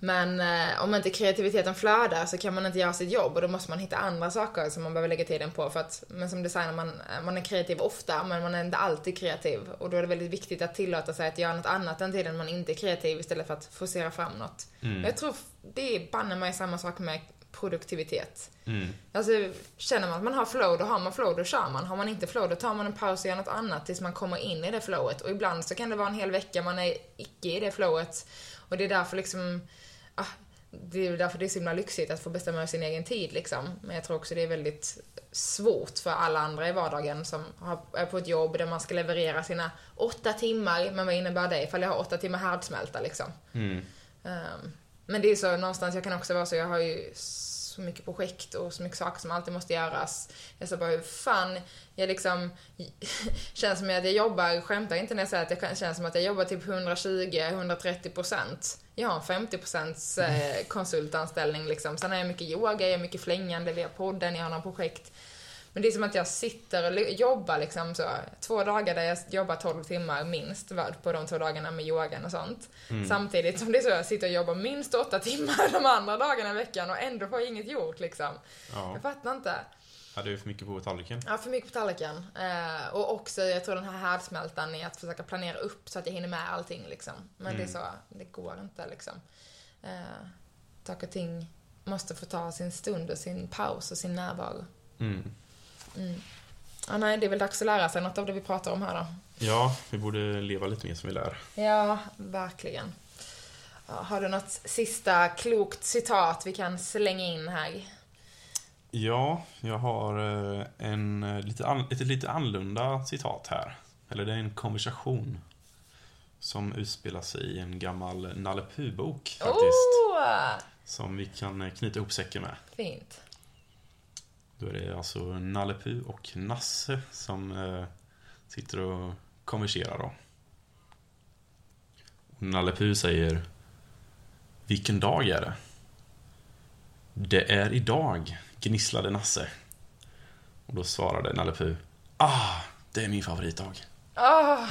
men eh, om inte kreativiteten flödar så kan man inte göra sitt jobb och då måste man hitta andra saker som man behöver lägga tiden på. För att, men som designer, man, man är kreativ ofta, men man är inte alltid kreativ. Och då är det väldigt viktigt att tillåta sig att göra något annat den tiden man inte är kreativ istället för att forcera fram något. Mm. Jag tror det är banne mig samma sak med produktivitet. Mm. Alltså, känner man att man har flow, då har man flow, då kör man. Har man inte flow, då tar man en paus och gör något annat tills man kommer in i det flowet. Och ibland så kan det vara en hel vecka man är icke i det flowet. Och det är därför liksom, det är därför det är så himla lyxigt att få bestämma över sin egen tid liksom. Men jag tror också det är väldigt svårt för alla andra i vardagen som är på ett jobb där man ska leverera sina åtta timmar. Men vad innebär det ifall jag har åtta timmar härdsmälta liksom? Mm. Um, men det är så någonstans, jag kan också vara så, jag har ju så mycket projekt och så mycket saker som alltid måste göras. Jag sa bara hur fan, jag liksom, känns som att jag jobbar, skämtar inte när jag säger att det känns som att jag jobbar typ 120-130 procent. Jag har en 50 procents eh, konsultanställning liksom. Sen har jag mycket yoga, jag har mycket flängande via podden, jag har några projekt. Men det är som att jag sitter och jobbar liksom så, två dagar där jag jobbar 12 timmar minst på de två dagarna med yogan och sånt. Mm. Samtidigt som det är så jag sitter och jobbar minst 8 timmar de andra dagarna i veckan och ändå får jag inget gjort liksom. Ja. Jag fattar inte. Ja, du är för mycket på tallriken. Ja, för mycket på tallriken. Eh, och också, jag tror den här härdsmältan är att försöka planera upp så att jag hinner med allting liksom. Men mm. det är mm. så, det går inte liksom. Eh, saker och ting måste få ta sin stund och sin paus och sin närvaro. Mm. Mm. Ja, nej, det är väl dags att lära sig något av det vi pratar om här då. Ja, vi borde leva lite mer som vi lär. Ja, verkligen. har du något sista klokt citat vi kan slänga in här? Ja, jag har eh, en, eh, lite an, ett lite annorlunda citat här. Eller det är en konversation. Som utspelar sig i en gammal Nalle bok faktiskt. Oh! Som vi kan eh, knyta ihop säcken med. Fint. Då är det alltså Nalle Puh och Nasse som eh, sitter och konverserar då. Och Nalle Puh säger Vilken dag är det? Det är idag, gnisslade Nasse. Och då svarade Nalle Puh Ah, det är min favoritdag. Oh.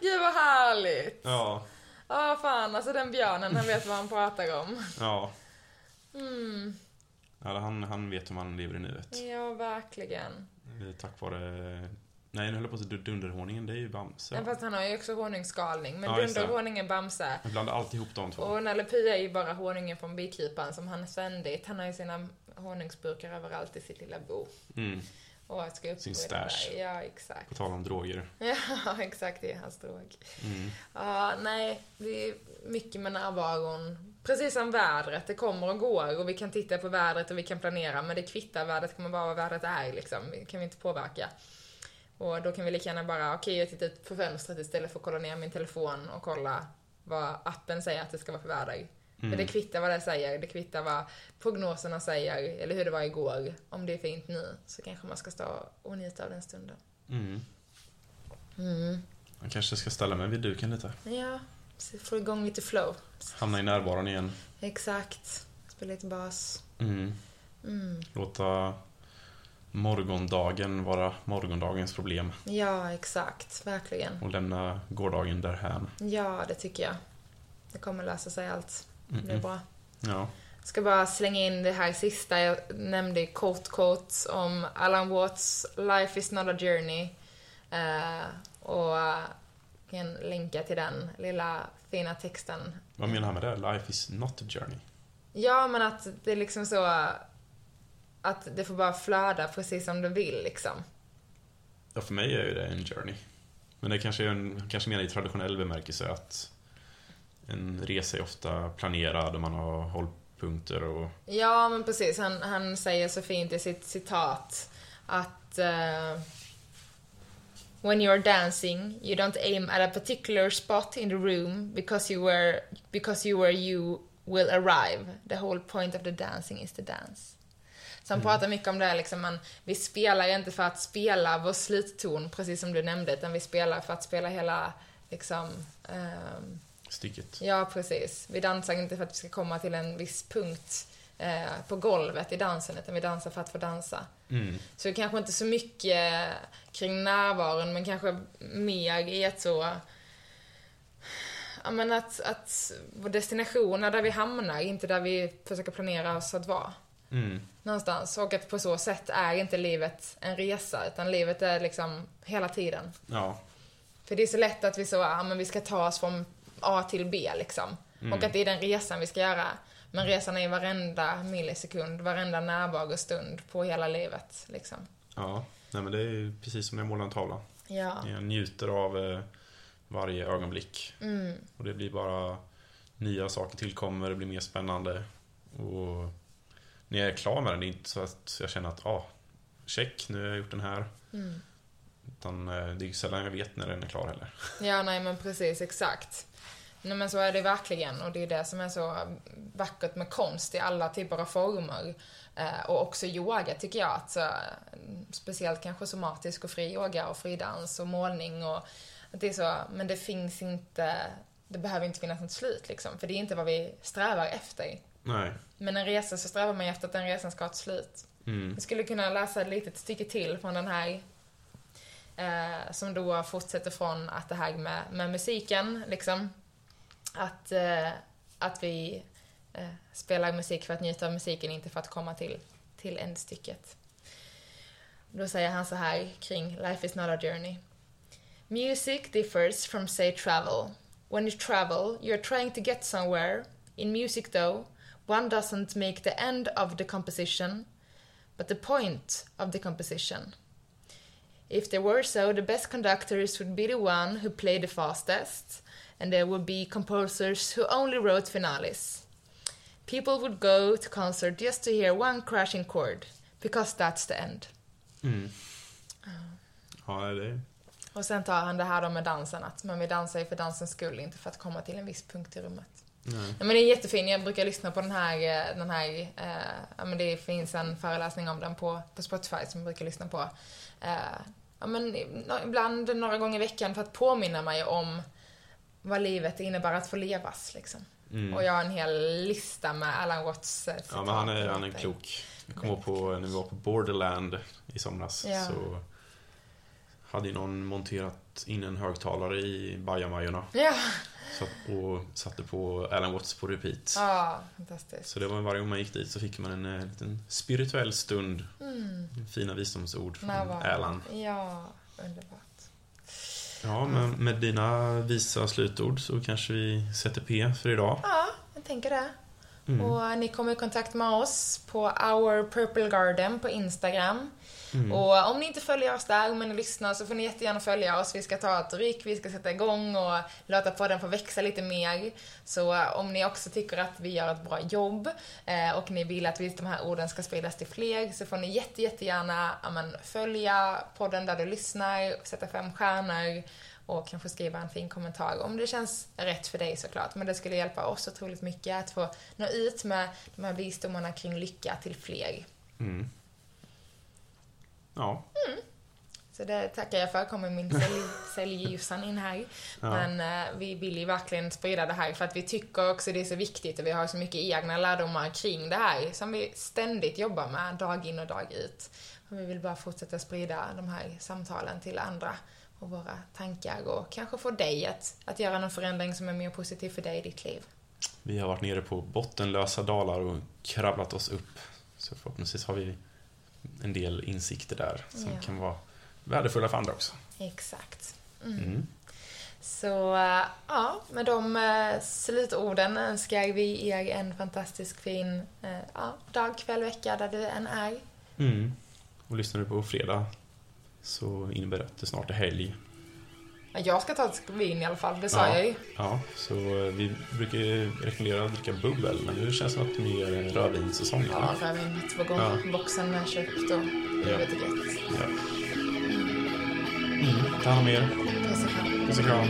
Gud vad härligt. Ja. Ja, oh, fan. Alltså den björnen, han vet vad han pratar om. Ja. Mm. Ja, han, han vet hur man lever i nuet. Ja, verkligen. Tack vare... Nej, nu höll jag på att säga dunderhonungen, det är ju Bamse. Ja, fast han har ju också honungsskalning. Men ja, dunderhonungen Bamse. Jag blandar alltid ihop de två. Och Nalle Puh är ju bara honungen från bikryparen som han ständigt... Han har ju sina honungsburkar överallt i sitt lilla bo. Mm. Och ska upp Sin stash. Ja, exakt. På tal om droger. Ja, exakt. Det är hans drog. Mm. Ja, nej. Det är mycket med närvaron Precis som vädret, det kommer och går och vi kan titta på vädret och vi kan planera men det kvittar, vädret kommer bara vad vädret är liksom. Det kan vi inte påverka. Och då kan vi lika gärna bara, okej okay, jag tittar ut på fönstret istället för att kolla ner min telefon och kolla vad appen säger att det ska vara för väder. Mm. För det kvittar vad det säger, det kvittar vad prognoserna säger, eller hur det var igår. Om det är fint nu så kanske man ska stå och njuta av den stunden. Mm. Mm. Man kanske ska ställa mig vid duken lite. Ja, få igång lite flow. Hamna i närvaron igen. Exakt. Spela lite bas. Mm. Mm. Låta morgondagen vara morgondagens problem. Ja, exakt. Verkligen. Och lämna gårdagen därhän. Ja, det tycker jag. Det kommer lösa sig allt. Det blir bra. Ja. Ska bara slänga in det här sista jag nämnde quote quotes om Alan Watts Life is not a journey. Uh, och kan länka till den lilla fina texten. Vad menar han med det? Life is not a journey? Ja, men att det är liksom så att det får bara flöda precis som det vill liksom. Ja, för mig är ju det en journey. Men det kanske är en, kanske mer i traditionell bemärkelse att en resa är ofta planerad och man har hållpunkter och... Ja, men precis. Han, han säger så fint i sitt citat att uh, when you're dancing, you don't aim at a particular spot in the room because you were because you were you will arrive. The whole point of the dancing is the dance. Så han mm. pratar mycket om det här, liksom, man, vi spelar inte för att spela vår slutton, precis som du nämnde, utan vi spelar för att spela hela, liksom... Um, Stycket. Ja, precis. Vi dansar inte för att vi ska komma till en viss punkt eh, på golvet i dansen, utan vi dansar för att få dansa. Mm. Så kanske inte så mycket kring närvaron, men kanske mer i att så... Ja, men att, att vår destination är där vi hamnar, inte där vi försöker planera oss att vara. Mm. Någonstans. Och att på så sätt är inte livet en resa, utan livet är liksom hela tiden. Ja. För det är så lätt att vi så, ja men vi ska ta oss från A till B liksom. Mm. Och att det är den resan vi ska göra. Men resan är varenda millisekund, varenda närvarostund på hela livet. Liksom. Ja, nej men det är precis som jag målar en tavla. Ja. Jag njuter av eh, varje ögonblick. Mm. Och det blir bara nya saker tillkommer, det blir mer spännande. Och när jag är klar med den, det är inte så att jag känner att ah, check, nu har jag gjort den här. Mm. Utan eh, det är ju sällan jag vet när den är klar heller. Ja, nej men precis, exakt. Nej men så är det verkligen och det är det som är så vackert med konst i alla typer av former. Eh, och också yoga tycker jag, att, så, speciellt kanske somatisk och fri yoga och fridans och målning och att det är så, men det finns inte, det behöver inte finnas något slut liksom, för det är inte vad vi strävar efter. Nej. Men en resa så strävar man ju efter att den resan ska ha ett slut. Mm. Jag skulle kunna läsa ett litet stycke till från den här eh, som då fortsätter från att det här med, med musiken, liksom. Att, eh, att vi eh, spelar musik för att njuta av musiken, inte för att komma till, till ändstycket. Då säger han så här kring Life is not a journey. Music differs from say travel. When you travel, you're trying to get somewhere. In music though, one doesn't make the end of the composition, but the point of the composition. If there were so, the best conductors would be the one who played the fastest, and there would be composers who only wrote finales. People would go to concert just to hear one crashing chord, because that's the end. Mm. Ja, det. Och sen tar han det här då med dansen, att men vi dansar ju för dansens skull, inte för att komma till en viss punkt i rummet. Nej. Ja, men det är jättefin, jag brukar lyssna på den här, eh, den här eh, ja, men det finns en föreläsning om den på, på Spotify som jag brukar lyssna på. Eh, ja, men ibland några gånger i veckan för att påminna mig om vad livet innebär att få levas liksom. Mm. Och jag har en hel lista med Alan Watts eh, citat. Ja, men han är, han är klok. Jag kommer på när vi var på Borderland i somras Ja. så hade ju någon monterat in en högtalare i bajamajorna Ja, så- och satte på Alan Watts på repeat. ja fantastiskt. Så det var varje gång man gick dit så fick man en eh, liten spirituell stund. Mm. Fina visdomsord från. Alan. Ja, underbart. Ja, men med dina visa slutord så kanske vi sätter P för idag. Ja, jag tänker det. Mm. Och ni kommer i kontakt med oss på Our Purple Garden på Instagram. Mm. Och om ni inte följer oss där, men ni lyssnar, så får ni jättegärna följa oss. Vi ska ta ett ryck, vi ska sätta igång och låta podden få växa lite mer. Så eh, om ni också tycker att vi gör ett bra jobb eh, och ni vill att vi, de här orden ska spridas till fler så får ni jätte, jättegärna ja, men, följa podden där du lyssnar, sätta fem stjärnor och kanske skriva en fin kommentar om det känns rätt för dig såklart. Men det skulle hjälpa oss otroligt mycket att få nå ut med de här visdomarna kring lycka till fler. Mm. Ja, Så det tackar jag för, kommer min sälj, säljljusan in här. Ja. Men eh, vi vill ju verkligen sprida det här för att vi tycker också det är så viktigt och vi har så mycket egna lärdomar kring det här som vi ständigt jobbar med dag in och dag ut. Och vi vill bara fortsätta sprida de här samtalen till andra och våra tankar och kanske få dig att, att göra någon förändring som är mer positiv för dig i ditt liv. vi har varit nere på bottenlösa dalar och kravlat oss upp. Så förhoppningsvis har vi en del insikter där som Ja. kan vara värdefulla för andra också. Exakt. Mm. Så eh, ja, med de eh, slutorden önskar vi er en fantastisk fin eh, ja, dag, kväll, vecka där du än är. Mm. Och lyssnar du på fredag så innebär det att det snart är helg. Ja, Jag ska ta ett vin i alla fall, det sa Ja. jag ju. Ja, så eh, vi brukar ju rekommendera att dricka bubbel, men nu känns det som att det är mer rödvinssäsong. Ja, rödvinet på gång. Ja. Boxen är köpt och livet är gött. Ja. Mm. Ta hand om er. Puss och kram. Puss och kram.